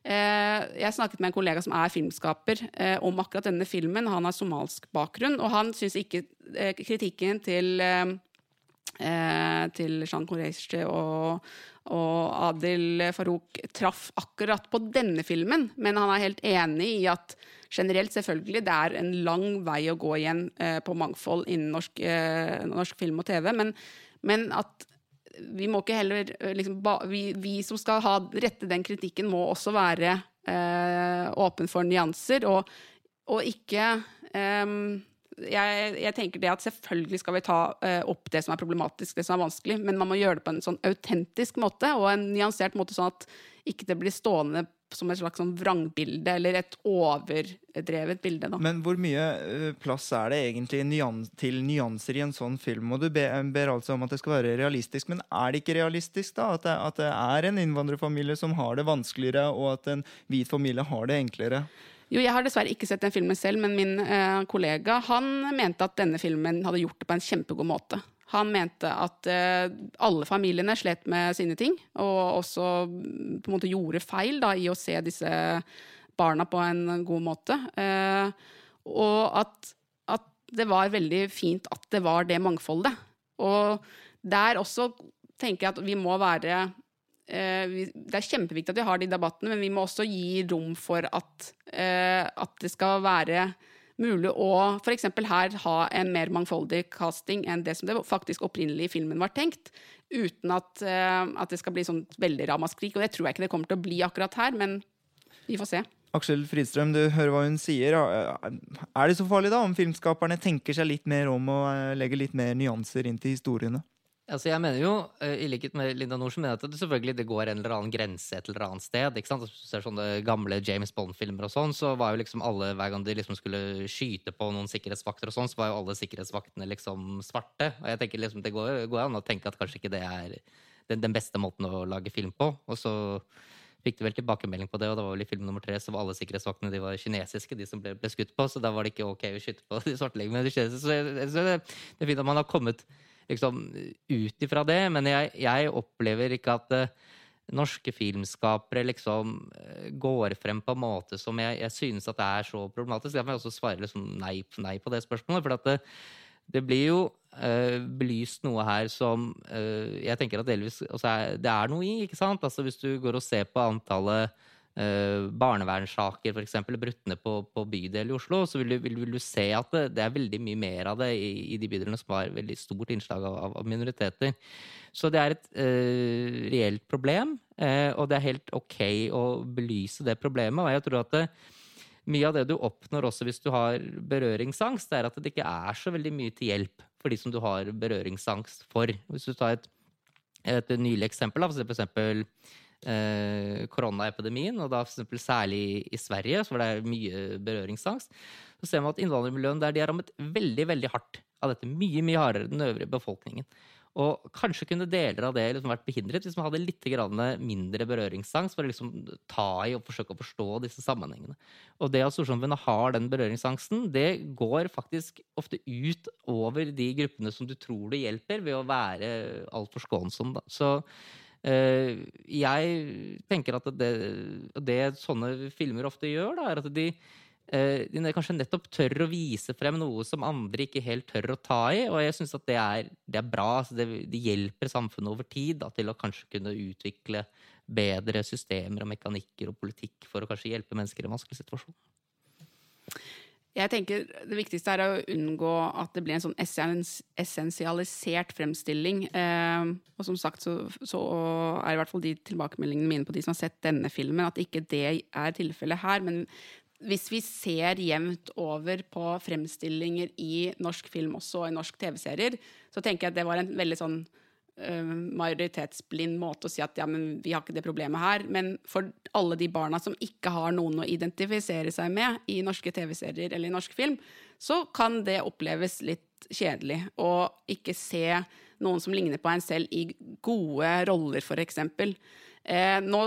[SPEAKER 3] Eh, jeg snakket med en kollega som er filmskaper eh, om akkurat denne filmen. Han har somalsk bakgrunn, og han syns ikke eh, kritikken til til Jean Qureshi og, og Adil Farouk traff akkurat på denne filmen, men han er helt enig i at generelt, selvfølgelig, det er en lang vei å gå igjen på mangfold innen norsk, norsk film og TV, men, men at vi må ikke heller eh, liksom, ba, vi, vi som skal ha, rette den kritikken, må også være eh, åpen for nyanser, og, og ikke eh, jeg, jeg tenker det at Selvfølgelig skal vi ta eh, opp det som er problematisk, det som er vanskelig, men man må gjøre det på en sånn autentisk måte og en nyansert måte, sånn at ikke det blir stående som et slags sånn vrangbilde eller et overdrevet bilde. Da.
[SPEAKER 1] Men hvor mye eh, plass er det egentlig til nyanser i en sånn film? Og du ber, ber altså om at det skal være realistisk, men er det ikke realistisk da? At det, at det er en innvandrerfamilie som har det vanskeligere, og at en hvit familie har det enklere?
[SPEAKER 3] Jo, Jeg har dessverre ikke sett den filmen selv, men min eh, kollega han mente at denne filmen hadde gjort det på en kjempegod måte. Han mente at eh, alle familiene slet med sine ting, og også på en måte gjorde feil da, i å se disse barna på en god måte. Eh, og at, at det var veldig fint at det var det mangfoldet. Og der også tenker jeg at vi må være eh, Det er kjempeviktig at vi har de debattene, men vi må også gi rom for at, at det skal være mulig å f.eks. her ha en mer mangfoldig casting enn det som det faktisk opprinnelig i filmen var tenkt, uten at, eh, at det skal bli sånn veldig ramaskrik. Og det tror jeg ikke det kommer til å bli akkurat her, men vi får se.
[SPEAKER 1] Aksel Fridstrøm, du hører hva hun sier. Er det så farlig da om filmskaperne tenker seg litt mer om og eh, legger litt mer nyanser inn til historiene?
[SPEAKER 4] Altså jeg mener jo, eh, i likhet med Linda Norsen, mener at det selvfølgelig det går en eller annen grense et eller annet sted. ikke sant? Hvis du ser sånne gamle James Bond-filmer og sånn, så var jo liksom alle, hver gang de liksom skulle skyte på noen sikkerhetsvakter og sånn, så var jo alle sikkerhetsvaktene liksom svarte. Og jeg tenker liksom, det går, går an å tenke at kanskje ikke det er den, den, beste måten å lage film på. Og så fikk de vel tilbakemelding på det, og da var vel i film nummer tre så var alle sikkerhetsvaktene de var kinesiske, de som ble, ble skutt på, så da var det ikke ok å skyte på de svartelegene. Men de så, så det, det er fint at man har kommet liksom ut ifra det. Men jeg, jeg, opplever ikke at uh, norske filmskapere liksom uh, går frem på en måte som jeg, jeg synes at det er så problematisk. Jeg må også svare liksom nei, nei, på det spørsmålet. For det, det, blir jo uh, belyst noe her som jeg tenker at delvis altså, Det er noe i, ikke sant? Altså Hvis du går og ser på antallet Uh, barnevernssaker, f.eks., brutt ned på, på, bydel i Oslo, så vil du, vil, vil du se at det, det, er veldig mye mer av det i, i, de bydelene som har veldig stort innslag av, av minoriteter. Så det er et uh, reelt problem, uh, og det er helt OK å belyse det problemet. Og jeg tror at det, mye av det du oppnår også hvis du har berøringsangst, det er at det ikke er så veldig mye til hjelp for de som du har berøringsangst for. Hvis du tar et, et nylig eksempel, for eksempel eh, koronaepidemien, og da for særlig i Sverige, hvor det er mye berøringsangst, så ser man at innvandrermiljøene der de er rammet veldig veldig hardt av dette. Mye mye hardere enn den øvrige befolkningen. Og kanskje kunne deler av det liksom vært behindret hvis man hadde litt mindre berøringsangst for å liksom ta i og forsøke å forstå disse sammenhengene. Og det at storsamfunnet har den berøringsangsten, det går faktisk ofte ut over de gruppene som du tror det hjelper, ved å være altfor skånsom. Da. Så jeg tenker at det, det, sånne filmer ofte gjør, da, er at de, eh, de kanskje nettopp tør å vise frem noe som andre ikke helt tør å ta i. Og jeg syns at det er, det er bra. Altså det, det, hjelper samfunnet over tid da, til å kanskje kunne utvikle bedre systemer og mekanikker og politikk for å kanskje hjelpe mennesker i en vanskelig situasjon.
[SPEAKER 3] Jeg tenker Det viktigste er å unngå at det blir en sånn essensialisert fremstilling. Eh, og som sagt så, så, er i hvert fall de tilbakemeldingene mine på de som har sett denne filmen, at ikke det er tilfellet her. Men hvis vi ser jevnt over på fremstillinger i norsk film også, og i norsk TV-serier, så tenker jeg at det var en veldig sånn majoritetsblind måte å si at ja, men vi har ikke det problemet her. Men for alle de barna som ikke har noen å identifisere seg med i norske TV-serier eller i norsk film, så kan det oppleves litt kjedelig å ikke se noen som ligner på en selv i gode roller, f.eks. Eh, nå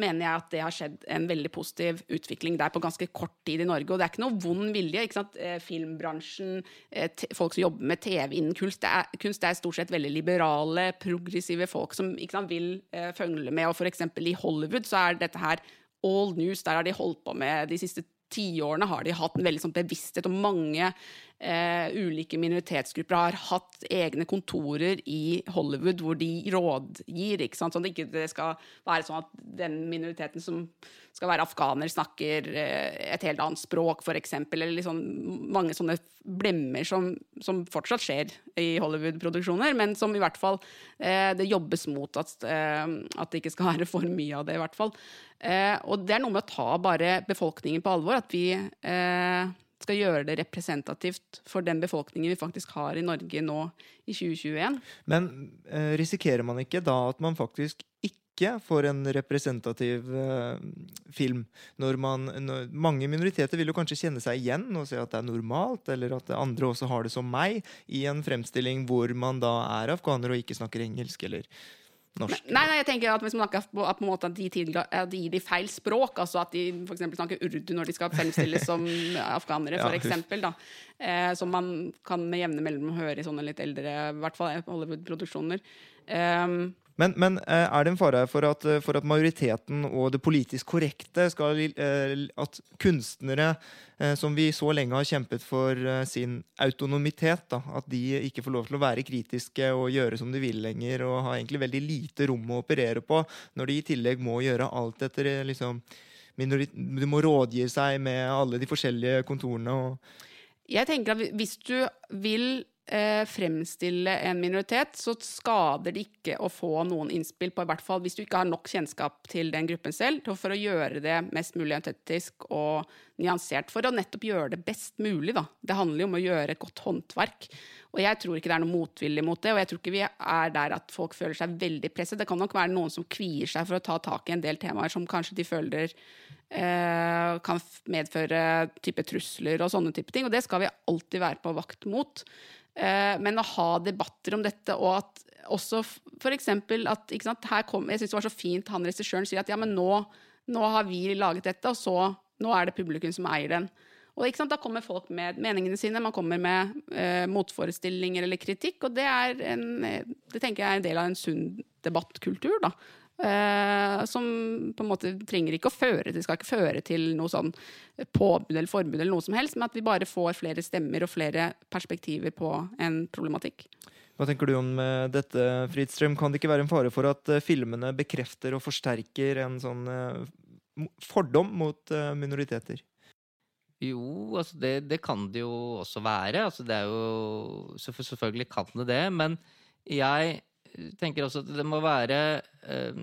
[SPEAKER 3] mener jeg at det har skjedd en veldig positiv utvikling der på ganske kort tid i Norge. Og det er ikke noe vond vilje. ikke sant? Eh, filmbransjen, eh, folk som jobber med TV innen kunst, det er, kunst er stort sett veldig liberale, progressive folk som sant, vil uh, følge med. Og f.eks. i Hollywood så er dette her all news. Der har de holdt på med de siste tiårene har de hatt en veldig sånn bevissthet, og mange eh, ulike minoritetsgrupper har hatt egne kontorer i Hollywood hvor de rådgir. ikke sant? Sånn at det ikke skal være sånn at den minoriteten som skal være afghaner, snakker eh, et helt annet språk, f.eks. Eller liksom mange sånne blemmer som, som fortsatt skjer i Hollywood-produksjoner, men som i hvert fall eh, det jobbes mot at, eh, at det ikke skal [laughs] være for mye av det, i hvert fall. Eh, og det er noe med å ta bare befolkningen på alvor. At vi eh, skal gjøre det representativt for den befolkningen vi faktisk har i Norge nå i 2021.
[SPEAKER 1] Men eh, risikerer man ikke da at man faktisk ikke får en representativ eh, film? Når man, når, mange minoriteter vil jo kanskje kjenne seg igjen og se at det er normalt, eller at andre også har det som meg, i en fremstilling hvor man da er afghaner og ikke snakker engelsk, eller norsk?
[SPEAKER 3] Nei, nei, jeg tenker at hvis man snakker på, at en måte at de, tilga, de gir de feil språk, altså at de f.eks. snakker urdu når de skal fremstilles som [laughs] afghanere,
[SPEAKER 1] Ja,
[SPEAKER 3] for
[SPEAKER 1] huff.
[SPEAKER 3] eksempel, da. Eh, som man kan med jevne mellom høre i sånne litt eldre, i hvert fall Hollywood-produksjoner. Um,
[SPEAKER 1] Men, men eh, er det en fare for at, eh, for at majoriteten og det politisk korrekte skal eh, At kunstnere som vi så lenge har kjempet for sin autonomitet, da, at de ikke får lov til å være kritiske og gjøre som de vil lenger, og har egentlig veldig lite rom å operere på, når de i tillegg må gjøre alt etter liksom Du må rådgi seg med alle de forskjellige kontorene og
[SPEAKER 3] Jeg tenker at hvis du vil fremstille en minoritet, så skader det ikke å få noen innspill på, i hvert fall hvis du ikke har nok kjennskap til den gruppen selv, for å gjøre det mest mulig autentisk og nyansert. For å nettopp gjøre det best mulig, da. Det handler jo om å gjøre et godt håndverk. Og jeg tror ikke det er noe motvilje mot det, og jeg tror ikke vi er der at folk føler seg veldig presset. Det kan nok være noen som kvier seg for å ta tak i en del temaer som kanskje de føler eh, kan medføre type trusler og sånne type ting, og det skal vi alltid være på vakt mot. Eh, men å ha debatter om dette, og at også f.eks. at sant, kom, Jeg syns det var så fint han regissøren sier at ja, men nå, nå har vi laget dette, og så nå er det publikum som eier den. Og sant, Da kommer folk med meningene sine, man kommer med eh, motforestillinger eller kritikk. Og det, en, eh, det tenker jeg er en del av en sunn debattkultur. da. Eh, som på en måte trenger ikke å føre til, skal ikke føre til noe sånn påbud eller forbud, eller noe som helst, men at vi bare får flere stemmer og flere perspektiver på en problematikk.
[SPEAKER 1] Hva tenker du om eh, dette, Fridstrøm? Kan det ikke være en fare for at eh, filmene bekrefter og forsterker en sånn fordom mot minoriteter?
[SPEAKER 4] Jo, altså det, det kan det jo også være. Altså det er jo Selvfølgelig kan det det, men jeg tenker også at det må være eh,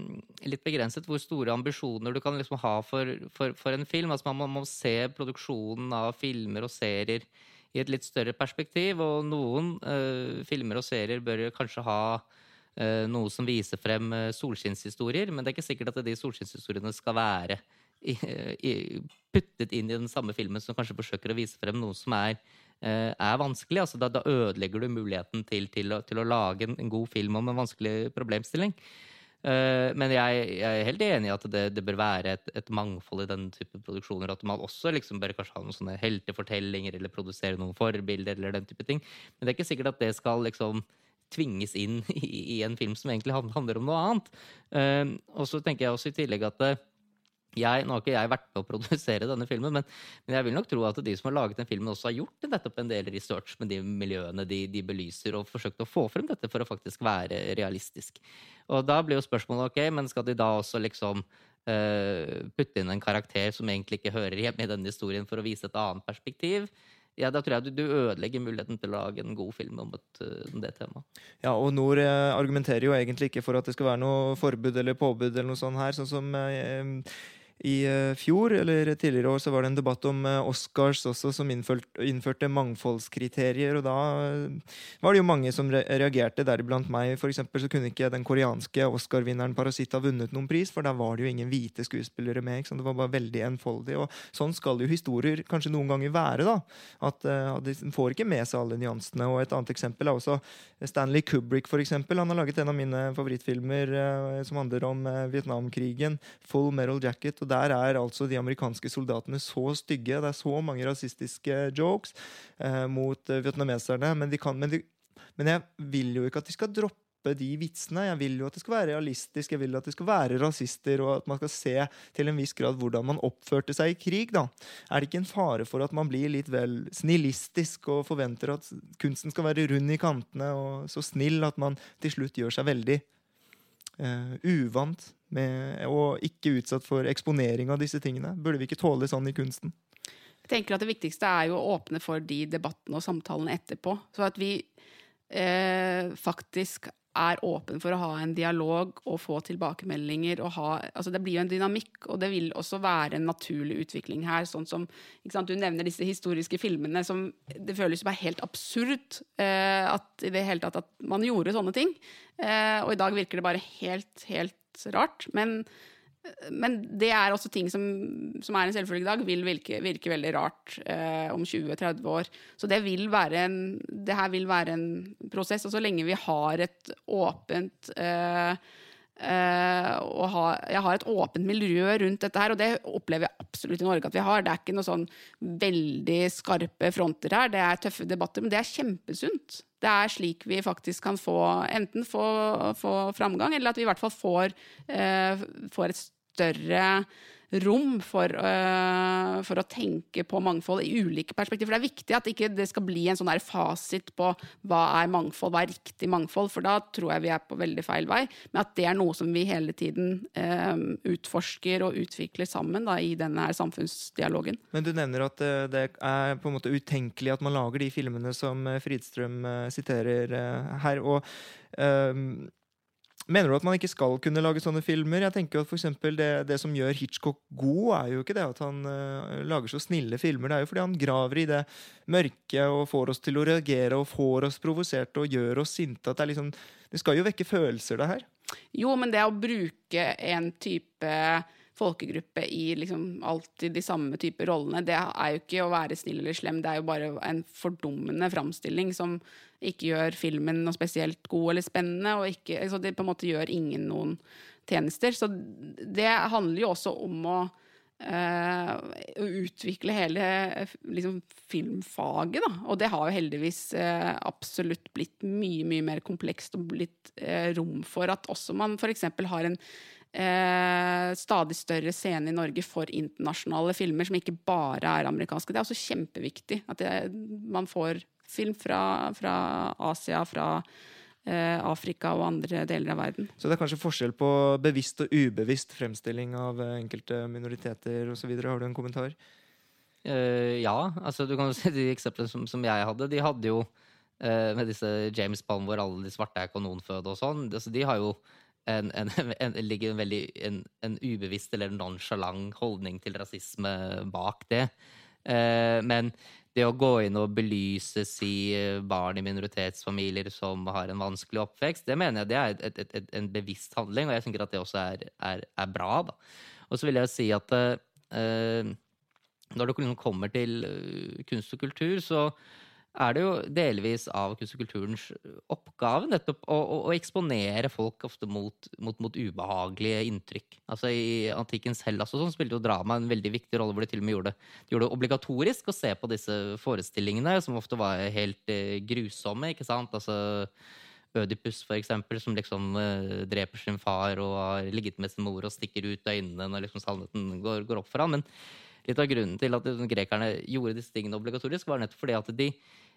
[SPEAKER 4] litt begrenset hvor store ambisjoner du kan liksom ha for, for, for en film. Altså man må, må se produksjonen av filmer og serier i et litt større perspektiv, og noen eh, filmer og serier bør kanskje ha eh, noe som viser frem eh, solskinnshistorier, men det er ikke sikkert at de solskinnshistoriene skal være i, i, puttet inn i den samme filmen som kanskje forsøker å vise frem noe som er, er vanskelig. Altså, da, da ødelegger du muligheten til, til, å, til å lage en, en god film om en vanskelig problemstilling. Eh, men jeg, jeg er helt enig i at det, det bør være et, et mangfold i den type produksjoner. At man også liksom bør kanskje ha noen sånne heltefortellinger eller produsere noen forbilder. eller den type ting. Men det er ikke sikkert at det skal liksom tvinges inn [laughs] i, i en film som egentlig handler om noe annet. Eh, og så tenker jeg også i tillegg at eh, jeg, Nå har ikke jeg vært med å produsere denne filmen, men, men jeg vil nok tro at de som har laget den filmen, også har gjort nettopp en del research med de miljøene de, de belyser, og forsøkt å få frem dette for å faktisk være realistisk. Og da blir jo spørsmålet ok, men skal de da også liksom uh, putte inn en karakter som egentlig ikke hører hjemme i denne historien, for å vise et annet perspektiv? Ja, Da tror jeg du, du ødelegger muligheten til å lage en god film om, et, om det temaet.
[SPEAKER 1] Ja, og Nord eh, argumenterer jo egentlig ikke for at det skal være noe forbud eller påbud eller noe sånt her, sånn som eh, i eh, fjor, eller tidligere år, så var det en debatt om eh, Oscars også, som innført, innførte mangfoldskriterier. Og da eh, var det jo mange som re reagerte, deriblant meg. For eksempel så kunne ikke den koreanske Oscar-vinneren Parasitt vunnet noen pris, for der var det jo ingen hvite skuespillere med. Det var bare veldig enfoldig. Og sånn skal jo historier kanskje noen ganger være, da. At eh, de får ikke med seg alle nyansene. Og et annet eksempel er også Stanley Kubrick, for eksempel. Han har laget en av mine favorittfilmer som handler om Vietnamkrigen, Full Metal Jacket. Og der er altså de amerikanske soldatene så stygge. Det er så mange rasistiske jokes eh, mot eh, vietnameserne. Men, kan, men, de, men jeg vil jo ikke at de skal droppe de vitsene. Jeg vil jo at det skal være realistisk, jeg vil at det skal være rasister, og at man skal se til en viss grad hvordan man oppførte seg i krig. da. Er det ikke en fare for at man blir litt vel snillistisk og forventer at kunsten skal være rund i kantene og så snill at man til slutt gjør seg veldig eh, uvant med, og ikke utsatt for eksponering av disse tingene? Burde vi ikke tåle sånn i kunsten?
[SPEAKER 3] Jeg tenker at Det viktigste er jo å åpne for de debattene og samtalene etterpå. Så at vi eh, faktisk er åpen for å ha en dialog og få tilbakemeldinger. Og ha, altså det blir jo en dynamikk, og det vil også være en naturlig utvikling her. sånn som, Du nevner disse historiske filmene som Det føles jo bare helt absurd eh, at i det hele tatt at man gjorde sånne ting. Eh, og i dag virker det bare helt, helt rart. Men men det er også ting som, som er en selvfølge i dag, vil virke, virke veldig rart eh, om 20-30 år. Så det vil være en Det her vil være en prosess. Og så lenge vi har et åpent eh, eh, å ha, jeg har et åpent miljø rundt dette her, og det opplever jeg absolutt i Norge at vi har. Det er ikke noe sånn veldig skarpe fronter her, det er tøffe debatter, men det er kjempesunt. Det er slik vi faktisk kan få enten få, få framgang, eller at vi i hvert fall får, eh, får et større rom for, uh, for, å tenke på mangfold i ulike perspektiver. For det er viktig at ikke det skal bli en sånn der fasit på hva er mangfold, hva er riktig mangfold, for da tror jeg vi er på veldig feil vei. Men at det er noe som vi hele tiden øh, utforsker og utvikler sammen da, i denne her samfunnsdialogen.
[SPEAKER 1] Men du nevner at øh, det er på en måte utenkelig at man lager de filmene som Fridstrøm siterer her. og Mener du at man ikke skal kunne lage sånne filmer? Jeg tenker at for det, det som gjør Hitchcock god, er jo ikke det at han uh, lager så snille filmer. Det er jo fordi han graver i det mørke og får oss til å reagere og får oss provoserte og gjør oss sinte. At det, er liksom, det skal jo vekke følelser, det her.
[SPEAKER 3] Jo, men det å bruke en type folkegruppe i liksom alltid de samme typer rollene. Det er jo ikke å være snill eller slem, det er jo bare en fordummende framstilling som ikke gjør filmen noe spesielt god eller spennende, og ikke, altså det på en måte gjør ingen noen tjenester. Så det handler jo også om å å utvikle hele liksom, filmfaget, da. Og det har jo heldigvis uh, absolutt blitt mye, mye mer komplekst og blitt rom for at også man f.eks. har en eh, stadig større scene i Norge for internasjonale filmer, som ikke bare er amerikanske. Det er også kjempeviktig at det, man får film fra, fra Asia, fra eh, Afrika og andre deler av verden.
[SPEAKER 1] Så det er kanskje forskjell på bevisst og ubevisst fremstilling av eh, enkelte minoriteter osv.? Har du en kommentar?
[SPEAKER 4] Uh, ja, altså du kan jo [laughs] se de eksemplene som, som jeg hadde. De hadde jo uh, med disse James Bond hvor alle de svarte er kanonføde og sånn. Altså, de har jo en, en, [laughs] en, ligger en veldig en, en ubevisst eller nonsjalant holdning til rasisme bak det. Uh, men det å gå inn og belyse si barn i minoritetsfamilier som har en vanskelig oppvekst, det mener jeg det er et, et, et, en bevisst handling, og jeg tenker at det også er, er, er bra. da. Og så vil jeg si at uh, når det kommer til eh, kunst og kultur, så er det jo delvis av kunst og kulturens oppgave nettopp å, å, å eksponere folk ofte mot, mot, mot, ubehagelige inntrykk. Altså I antikkens Hellas og sånn spilte jo drama en veldig viktig rolle, hvor de til og med gjorde, de gjorde det obligatorisk å se på disse forestillingene, som ofte var helt eh, grusomme. ikke sant? Altså Ødipus, for eksempel, som liksom eh, dreper sin far og har ligget med sin mor og stikker ut øynene når liksom sannheten går, går opp for ham. Men litt av grunnen til at grekerne gjorde disse tingene obligatorisk, var nettopp fordi at de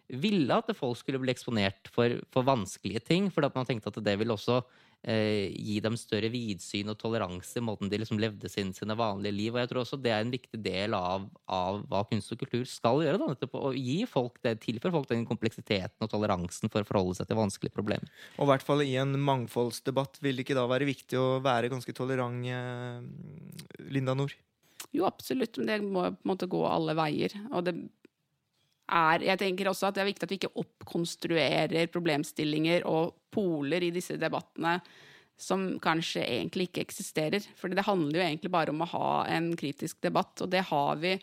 [SPEAKER 4] ville at folk skulle bli eksponert for, for vanskelige ting. fordi at man tenkte at det ville også eh, gi dem større vidsyn og toleranse i måten de liksom levde sin, sine vanlige liv. Og jeg tror også det er en viktig del av, av hva kunst og kultur skal gjøre. Da, nettopp å gi folk det, tilføre folk den kompleksiteten og toleransen for å forholde seg til vanskelige problemer.
[SPEAKER 1] Og i hvert fall i en mangfoldsdebatt vil det ikke da være viktig å være ganske tolerant, eh, Linda Nord?
[SPEAKER 3] Jo, absolutt, men det må på en måte gå alle veier. Og det er Jeg tenker også at det er viktig at vi ikke oppkonstruerer problemstillinger og poler i disse debattene som kanskje egentlig ikke eksisterer. For det handler jo egentlig bare om å ha en kritisk debatt, og det har vi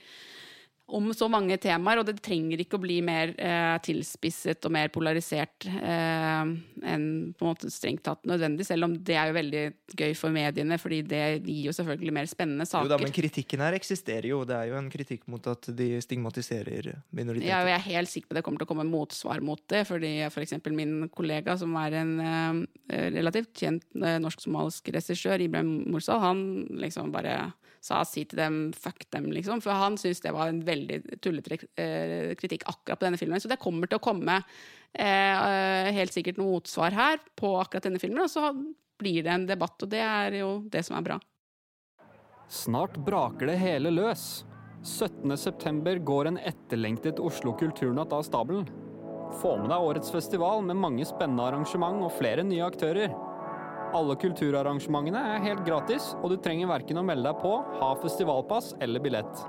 [SPEAKER 3] om så mange temaer, og det trenger ikke å bli mer eh, tilspisset og mer polarisert eh, enn på en måte strengt tatt nødvendig, selv om det er jo veldig gøy for mediene, fordi det gir jo selvfølgelig mer spennende saker.
[SPEAKER 1] Jo da, Men kritikken her eksisterer jo, det er jo en kritikk mot at de stigmatiserer minoriteter.
[SPEAKER 3] Ja, og jeg er helt sikker på det kommer til å komme motsvar mot det, fordi f.eks. For min kollega, som er en eh, relativt kjent eh, norsk-somalisk regissør, Ibrahim Morsal, han liksom bare sa si til dem 'fuck dem', liksom. For han syntes det var en veldig tullete eh, kritikk akkurat på denne filmen. Så det kommer til å komme eh, helt sikkert noe motsvar her på akkurat denne filmen, og så blir det en debatt, og det er jo det som er bra.
[SPEAKER 2] Snart braker det hele løs. 17.9 går en etterlengtet Oslo kulturnatt av stabelen. Få med deg årets festival med mange spennende arrangement og flere nye aktører. Alle kulturarrangementene er helt gratis, og du trenger verken å melde deg på, ha festivalpass eller billett.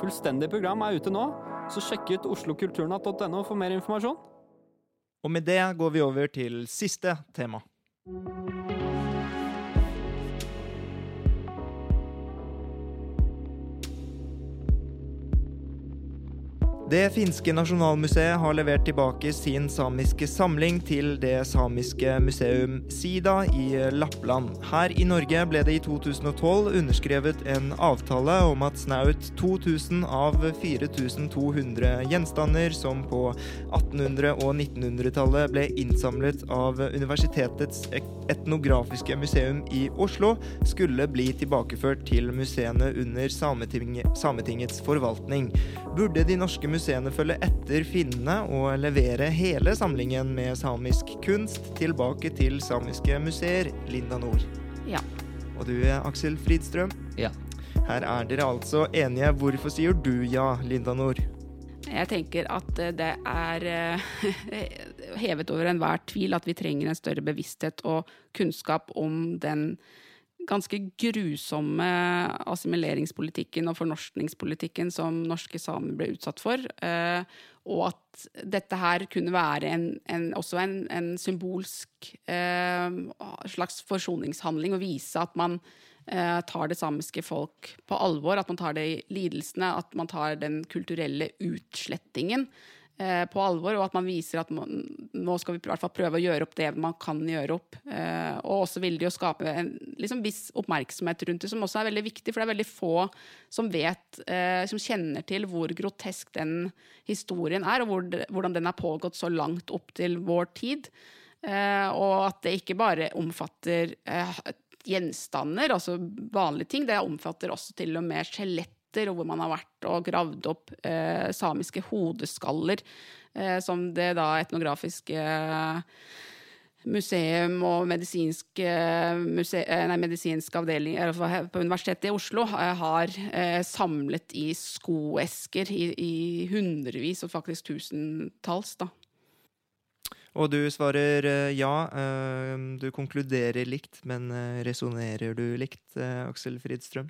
[SPEAKER 2] Fullstendig program er ute nå, så sjekk ut oslokulturnatt.no for mer informasjon.
[SPEAKER 1] Og med det går vi over til siste tema. Det finske nasjonalmuseet har levert tilbake sin samiske samling til det samiske museum Sida i Lappland. Her i Norge ble det i 2012 underskrevet en avtale om at snaut 2000 av 4200 gjenstander som på 1800- og 1900-tallet ble innsamlet av Universitetets etnografiske museum i Oslo, skulle bli tilbakeført til museene under Sametingets forvaltning. Burde de norske museene følge etter finnene og levere hele samlingen med samisk kunst tilbake til samiske museer, Linda Nord.
[SPEAKER 3] Ja.
[SPEAKER 1] Og du, Aksel Fridstrøm?
[SPEAKER 4] Ja.
[SPEAKER 1] Her er dere altså enige. Hvorfor sier du ja, Linda Nord?
[SPEAKER 3] Jeg tenker at eh, det er eh, [laughs] hevet over enhver tvil at vi trenger en større bevissthet og kunnskap om den ganske grusomme assimileringspolitikken og fornorskningspolitikken som norske samer ble utsatt for. Eh, og at dette her kunne være en, en, også en, en symbolsk eh, slags forsoningshandling, å vise at man eh, tar det samiske folk på alvor, at man tar de lidelsene, at man tar den kulturelle utslettingen eh, på alvor, og at man viser at man, nå skal vi i hvert fall prøve å gjøre opp det man kan gjøre opp. Eh, og også vil det jo skape en liksom, viss oppmerksomhet rundt det, som også er veldig viktig, for det er veldig få som vet, eh, som kjenner til hvor grotesk den historien er, og hvor, hvordan den har pågått så langt opp til vår tid. Eh, og at det ikke bare omfatter eh, gjenstander, altså vanlige ting, det omfatter også til og med skjelett og hvor man har vært og gravd opp eh, samiske hodeskaller, eh, som det da etnografiske museum og medisinsk, muse eh, nei, medisinsk avdeling på Universitetet i Oslo eh, har eh, samlet i skoesker i, i hundrevis og faktisk tusentalls. da.
[SPEAKER 1] Og du svarer ja. Du konkluderer likt, men resonnerer du likt, Aksel Fridstrøm?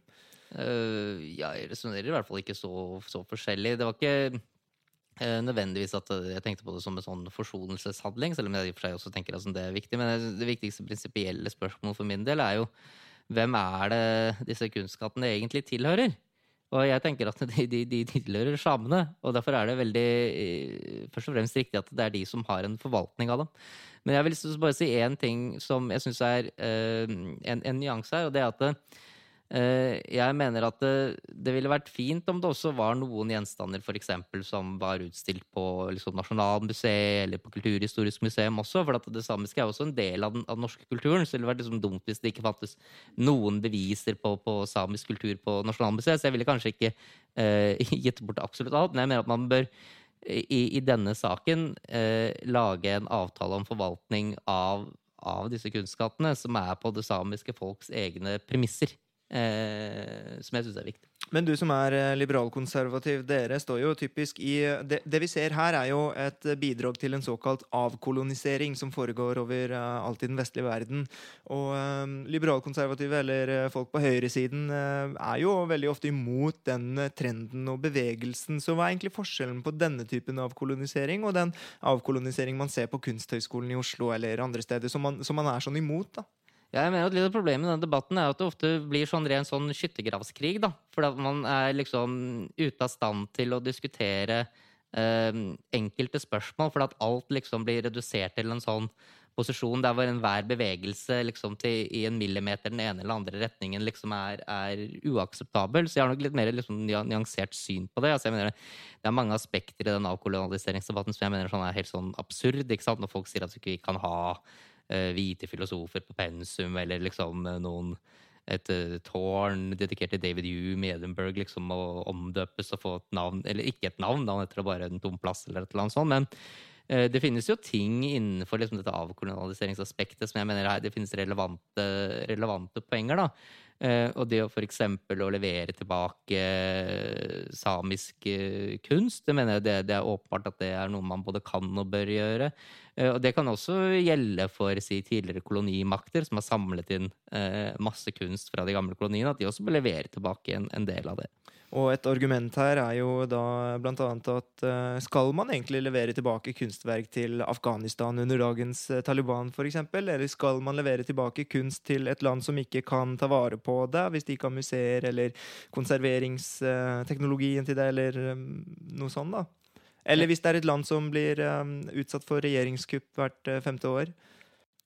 [SPEAKER 4] Ja, jeg resonnerer i hvert fall ikke så, så forskjellig. Det var ikke uh, nødvendigvis at jeg tenkte på det som en sånn forsonelseshandling, selv om jeg i og for seg også tenker at det er viktig. Men det viktigste prinsipielle spørsmålet for min del er jo hvem er det disse kunstskattene egentlig tilhører? Og jeg tenker at de, de, de, tilhører samene, og derfor er det veldig eh, først og fremst riktig at det er de som har en forvaltning av dem. Men jeg vil bare si én ting som jeg syns er en, en nyanse her, og det er at Eh, jeg mener at det, det, ville vært fint om det også var noen gjenstander for eksempel, som var utstilt på liksom, Nasjonalmuseet eller på Kulturhistorisk museum også. For det samiske er også en del av den, av norske kulturen. Så det ville vært liksom dumt hvis det ikke fantes noen beviser på, på samisk kultur på Nasjonalmuseet. Så jeg ville kanskje ikke eh, [laughs] gitt bort absolutt alt, men jeg mener at man bør i, i denne saken eh, lage en avtale om forvaltning av, av disse kunstskattene som er på det samiske folks egne premisser eh, som jeg syns er viktig.
[SPEAKER 1] Men du som er eh, liberalkonservativ, dere står jo typisk i det, det, vi ser her, er jo et bidrag til en såkalt avkolonisering som foregår over uh, alt i den vestlige verden. Og uh, liberalkonservative, eller uh, folk på høyresiden, er jo veldig ofte imot den trenden og bevegelsen. Så hva er egentlig forskjellen på denne typen avkolonisering og den avkolonisering man ser på Kunsthøgskolen i Oslo eller andre steder, som man, som man er sånn imot? da?
[SPEAKER 4] Jeg mener at litt av Problemet i denne debatten er at det ofte blir sånn ren sånn skyttergravskrig. da, man er liksom ute av stand til å diskutere eh, enkelte spørsmål. Fordi at alt liksom blir redusert til en sånn posisjon der hvor enhver bevegelse liksom til, i en millimeter den ene eller andre retningen liksom er, er uakseptabel. Så jeg har nok litt mer liksom, nyansert syn på det. Altså, jeg mener, det er mange aspekter i den avkolonialiseringsdebatten som jeg mener sånn er helt sånn absurd. ikke sant? Når folk sier at vi ikke kan ha hvite filosofer på pensum, eller liksom eh, noen et uh, tårn dedikert til David Hume i Edinburgh liksom, å omdøpes og få et navn, eller ikke et navn, navn etter bare en tom plass, eller et eller annet sånt. Men uh, det finnes jo ting innenfor liksom, dette avkolonialiseringsaspektet som jeg mener her, det finnes relevante, relevante poenger. da. Uh, og det å f.eks. å levere tilbake samisk kunst, det mener jeg det, det, er åpenbart at det er noe man både kan og bør gjøre. Eh, og det kan også gjelde for si, tidligere kolonimakter som har samlet inn eh, masse kunst fra de gamle koloniene, at de også bør levere tilbake en, en del av det.
[SPEAKER 1] Og et argument her er jo da blant annet at uh, skal man egentlig levere tilbake kunstverk til Afghanistan under dagens Taliban f.eks., eller skal man levere tilbake kunst til et land som ikke kan ta vare på det, hvis de ikke har museer eller konserveringsteknologien til det, eller noe sånt, da? Eller hvis det er et land som blir um, utsatt for regjeringskupp hvert uh, femte år.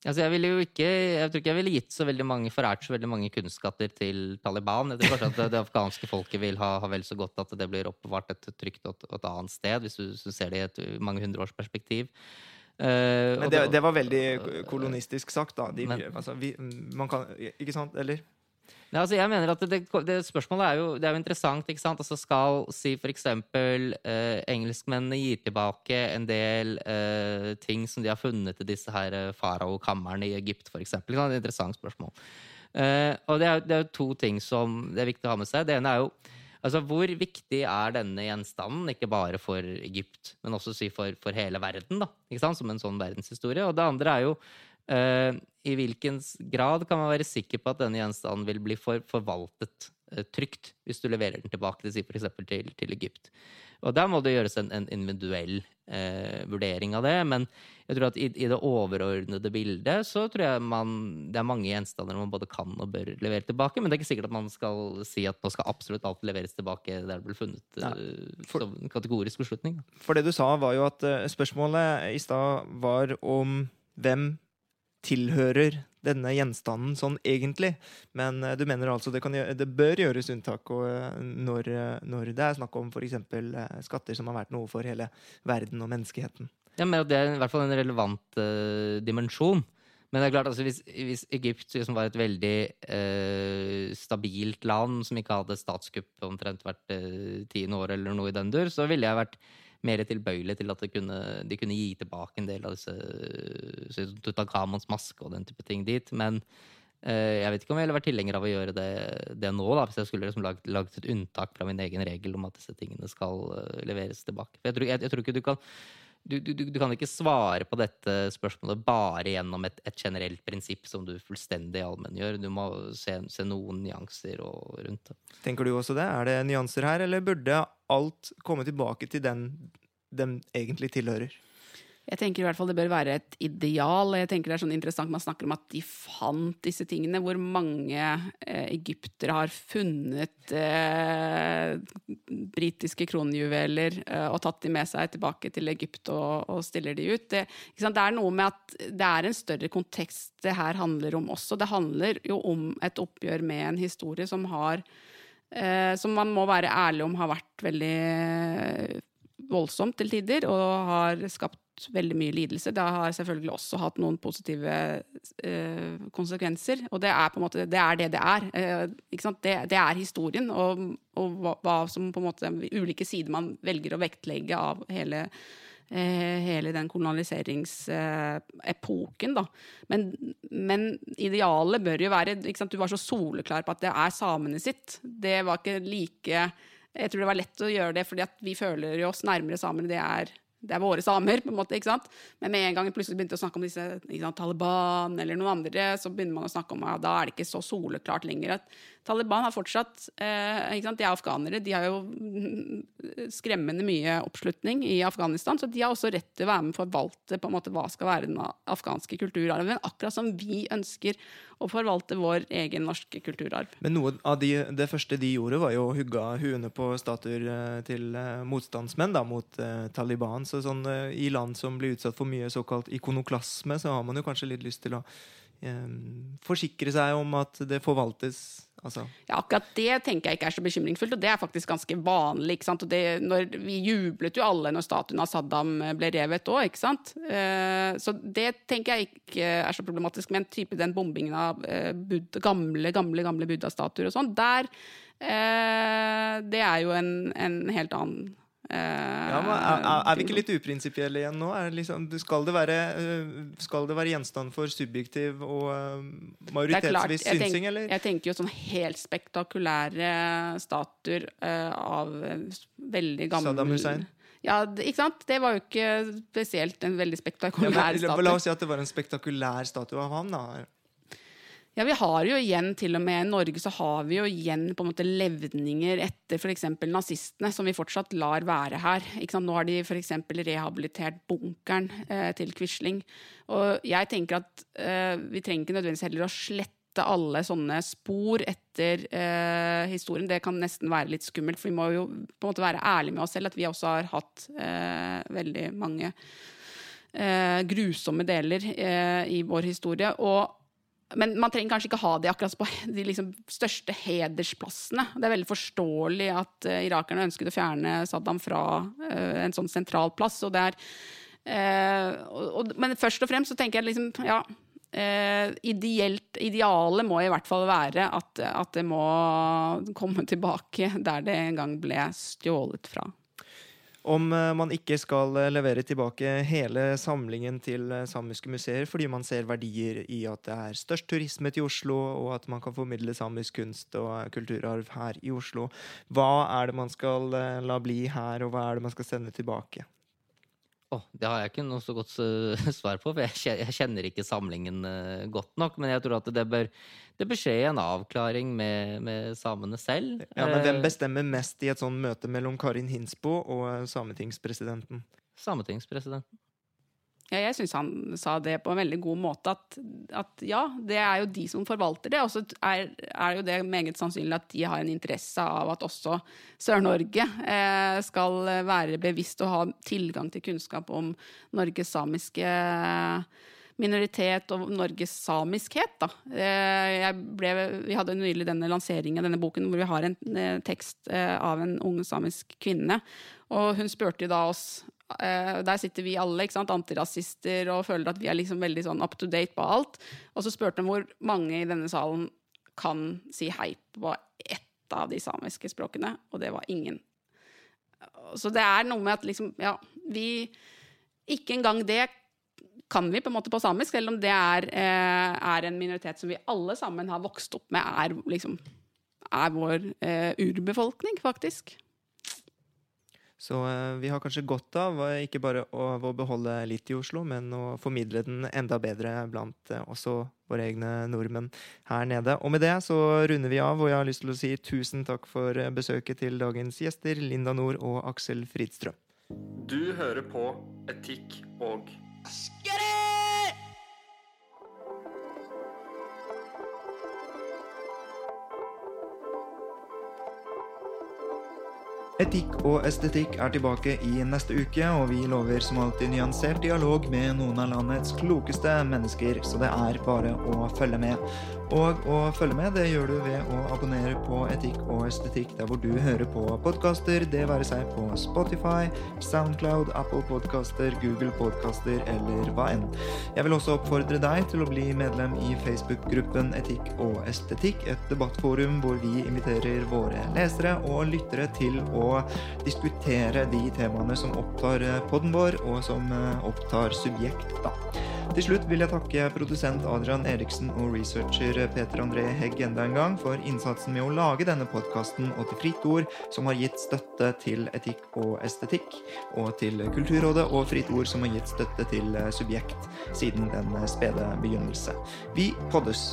[SPEAKER 4] Altså jeg, ville jo ikke, jeg tror ikke jeg ville gitt så veldig mange forært så veldig mange kunstskatter til Taliban. Jeg tror kanskje at det, det afghanske folket vil ha, ha, vel så godt at det blir oppbevart et trygt et, et annet sted, hvis du, hvis du ser det i et mange hundre års perspektiv.
[SPEAKER 1] Uh, men det, det, var veldig kolonistisk sagt, da. De, men, altså, vi, man kan, ikke sant? Eller?
[SPEAKER 4] Ja, altså jeg mener at det, det, Spørsmålet er jo, er jo interessant. ikke sant? Altså Skal si f.eks. Eh, engelskmennene gir tilbake en del eh, ting som de har funnet i disse her eh, faraokamrene i Egypt, f.eks. Det er et interessant spørsmål. Eh, og det er, det er jo to ting som det er viktig å ha med seg. Det ene er jo altså hvor viktig er denne gjenstanden, ikke bare for Egypt, men også si for, for hele verden, da, ikke sant? som en sånn verdenshistorie. Og det andre er jo I hvilken grad kan man være sikker på at denne gjenstanden vil bli for, forvaltet uh, trygt hvis du leverer den tilbake til, for eksempel, til, til Egypt? Og Der må det gjøres en, en individuell eh, vurdering av det. Men jeg tror at i, i, det overordnede bildet så tror jeg man, det er mange gjenstander man både kan og bør levere tilbake. Men det er ikke sikkert at man skal si at nå skal absolutt alt leveres tilbake der det ble funnet ja, for, som en kategorisk beslutning.
[SPEAKER 1] For det du sa, var jo at spørsmålet i stad var om hvem tilhører denne gjenstanden sånn egentlig. Men uh, du mener altså det, kan, det bør gjøres unntak uh, når, uh, når, det er snakk om f.eks. Uh, skatter som har vært noe for hele verden og menneskeheten.
[SPEAKER 4] Ja, men Det er i hvert fall en relevant dimensjon. Men det er klart, altså, hvis, hvis Egypt, som var et veldig stabilt land, som ikke hadde statskupp omtrent hvert tiende år eller noe i den dur, så ville jeg vært mer tilbøyelig til at kunne, de kunne gi tilbake en del av disse Tutankhamons maske og den type ting dit. Men eh, jeg vet ikke om jeg ville vært tilhenger av å gjøre det, det nå, da, hvis jeg skulle liksom laget, lagd, et unntak fra min egen regel om at disse tingene skal uh, leveres tilbake. For jeg tror, jeg, jeg tror ikke du kan du, du, du, kan ikke svare på dette spørsmålet bare gjennom et, et generelt prinsipp som du fullstendig allmenngjør. Du må se, se noen nyanser og, rundt det.
[SPEAKER 1] Tenker du også det? Er det nyanser her, eller burde alt komme tilbake til den den egentlig tilhører?
[SPEAKER 3] Jeg tenker i hvert fall det bør være et ideal. Jeg tenker det er sånn interessant Man snakker om at de fant disse tingene. Hvor mange eh, egyptere har funnet eh, britiske kronjuveler eh, og tatt de med seg tilbake til Egypt og, og stiller de ut. Det, det, er noe med at det er en større kontekst det her handler om også. Det handler jo om et oppgjør med en historie som har eh, som man må være ærlig om har vært veldig voldsomt til tider, og har skapt veldig mye lidelse. Det har selvfølgelig også hatt noen positive eh, konsekvenser. Og det er på en måte det er det det er. Eh, det, det, er historien, og, og hva, hva, som på en måte ulike sider man velger å vektlegge av hele, eh, hele den kolonialiseringsepoken, da. Men, men, idealet bør jo være Du var så soleklar på at det er samene sitt. Det var ikke like jeg tror det var lett å gjøre det, fordi vi føler oss nærmere samer. Det er, det er våre samer, på en måte. ikke sant? Men med en gang vi plutselig begynte å snakke om disse sant, Taliban eller noen andre, så begynner man å snakke om at da er det ikke så soleklart lenger at Taliban har fortsatt eh? De er afghanere. De har jo [laughs] skremmende mye oppslutning i Afghanistan, så de har også rett til å være med og forvalte på en måte hva skal være den afghanske kulturarven. Akkurat som vi ønsker å forvalte vår egen norske kulturarv.
[SPEAKER 1] Men noe av de, det første de gjorde, var jo å hugge huene på statuer eh, til eh, motstandsmenn da, mot eh, Taliban. Så sånn, uh, i land som blir utsatt for mye såkalt ikonoklasme, så har man jo kanskje litt lyst til å forsikre seg om at det forvaltes Altså.
[SPEAKER 3] Ja, akkurat det tenker jeg ikke er så bekymringsfullt, og det er faktisk ganske vanlig. ikke sant? Det, når, vi jublet jo alle når statuen av Saddam ble revet òg, ikke sant. Eh, så det tenker jeg ikke er så problematisk. Men type den bombingen av eh, Buddha, gamle, gamle, gamle buddha-statuer og sånn, der eh, Det er jo en, en helt annen
[SPEAKER 1] ja, men er, er, vi ikke litt uprinsipielle igjen nå? Liksom, skal, det være, øh, skal, det være, gjenstand for subjektiv og øh, majoritetsvis synsing, eller?
[SPEAKER 3] Jeg tenker jo sånn helt spektakulære statuer av veldig gamle
[SPEAKER 1] Saddam Hussein?
[SPEAKER 3] Ja, ikke sant? Det var jo ikke spesielt en veldig spektakulær ja,
[SPEAKER 1] statue. La oss si at det var en spektakulær statue av ham, da.
[SPEAKER 3] Ja, vi har jo igjen, til og med i Norge, så har vi jo igjen på en måte levninger etter f.eks. nazistene, som vi fortsatt lar være her. Nå har de f.eks. rehabilitert bunkeren eh, til Quisling. Og jeg tenker at eh, vi trenger ikke nødvendigvis heller å slette alle sånne spor etter eh, historien, det kan nesten være litt skummelt. For vi må jo på en måte være ærlige med oss selv, at vi også har hatt eh, veldig mange eh, grusomme deler eh, i vår historie. Og men man trenger kanskje ikke ha det akkurat på [laughs] de liksom største hedersplassene. Det er veldig forståelig at uh, irakerne ønsket å fjerne Saddam fra uh, en sånn sentral plass. Og det er, og, og, men først og fremst så tenker jeg liksom, ja ideelt, Idealet må i hvert fall være at, at det må komme tilbake der det en gang ble stjålet fra.
[SPEAKER 1] Om eh, man ikke skal eh, levere tilbake hele samlingen til eh, samiske museer fordi man ser verdier i at det er størst turisme til Oslo, og at man kan formidle samisk kunst og kulturarv her i Oslo, hva er det man skal la bli her, og hva er det man skal sende tilbake?
[SPEAKER 4] Oh, det har jeg ikke noe så godt [laughs] svar på, for jeg kjenner ikke samlingen uh, godt nok. Men jeg tror at det bør, det bør skje en avklaring med, med, samene selv.
[SPEAKER 1] Ja, Men hvem eh, bestemmer mest i et sånt møte mellom Karin Hinsbo og sametingspresidenten?
[SPEAKER 4] Sametingspresidenten.
[SPEAKER 3] Ja, jeg syns han sa det på en veldig god måte. At, at ja, det er jo de som forvalter det. Og så er, er, jo det meget sannsynlig at de har en interesse av at også Sør-Norge eh, skal være bevisst og ha tilgang til kunnskap om Norges samiske minoritet og Norges samiskhet. Da. Eh, ble, vi hadde nylig denne lanseringen av denne boken hvor vi har en eh, tekst eh, av en ung samisk kvinne. Og hun spurte da oss Uh, der sitter vi alle, ikke sant, antirasister, og føler at vi er liksom veldig sånn up to date på alt. Og så spurte de hvor mange i denne salen kan si hei på ett av de samiske språkene, og det var ingen. Så det er noe med at liksom, ja, vi Ikke engang det kan vi på en måte på samisk, selv om det er, uh, er en minoritet som vi alle sammen har vokst opp med, er liksom er vår uh, urbefolkning, faktisk.
[SPEAKER 1] Så eh, vi har kanskje godt av ikke bare å, å, beholde litt i Oslo, men å formidle den enda bedre blant eh, også våre egne nordmenn her nede. Og med det så runder vi av, og jeg har lyst til å si tusen takk for eh, besøket til dagens gjester, Linda Nord og Aksel Fridstrøm.
[SPEAKER 6] Du hører på Etikk og Skjerre!
[SPEAKER 1] Etikk og estetikk er tilbake i neste uke, og vi lover som alltid nyansert dialog med noen av landets klokeste mennesker, så det er bare å følge med. Og å følge med det gjør du ved å abonnere på Etikk og estetikk der hvor du hører på podkaster, det være seg på Spotify, Soundcloud, Apple Podkaster, Google Podkaster eller hva enn. Jeg vil også oppfordre deg til å bli medlem i Facebook-gruppen Etikk og estetikk, et debattforum hvor vi inviterer våre lesere og lyttere til å diskutere de temaene som opptar podden vår, og som opptar subjekt, da. Til slutt vil jeg takke produsent Adrian Eriksen og researcher Peter André Hegg enda en gang for innsatsen med å lage denne podkasten, og til Fritt Ord, som har gitt støtte til etikk og estetikk, og til Kulturrådet og Fritt Ord, som har gitt støtte til Subjekt siden den spede begynnelse. Vi poddes!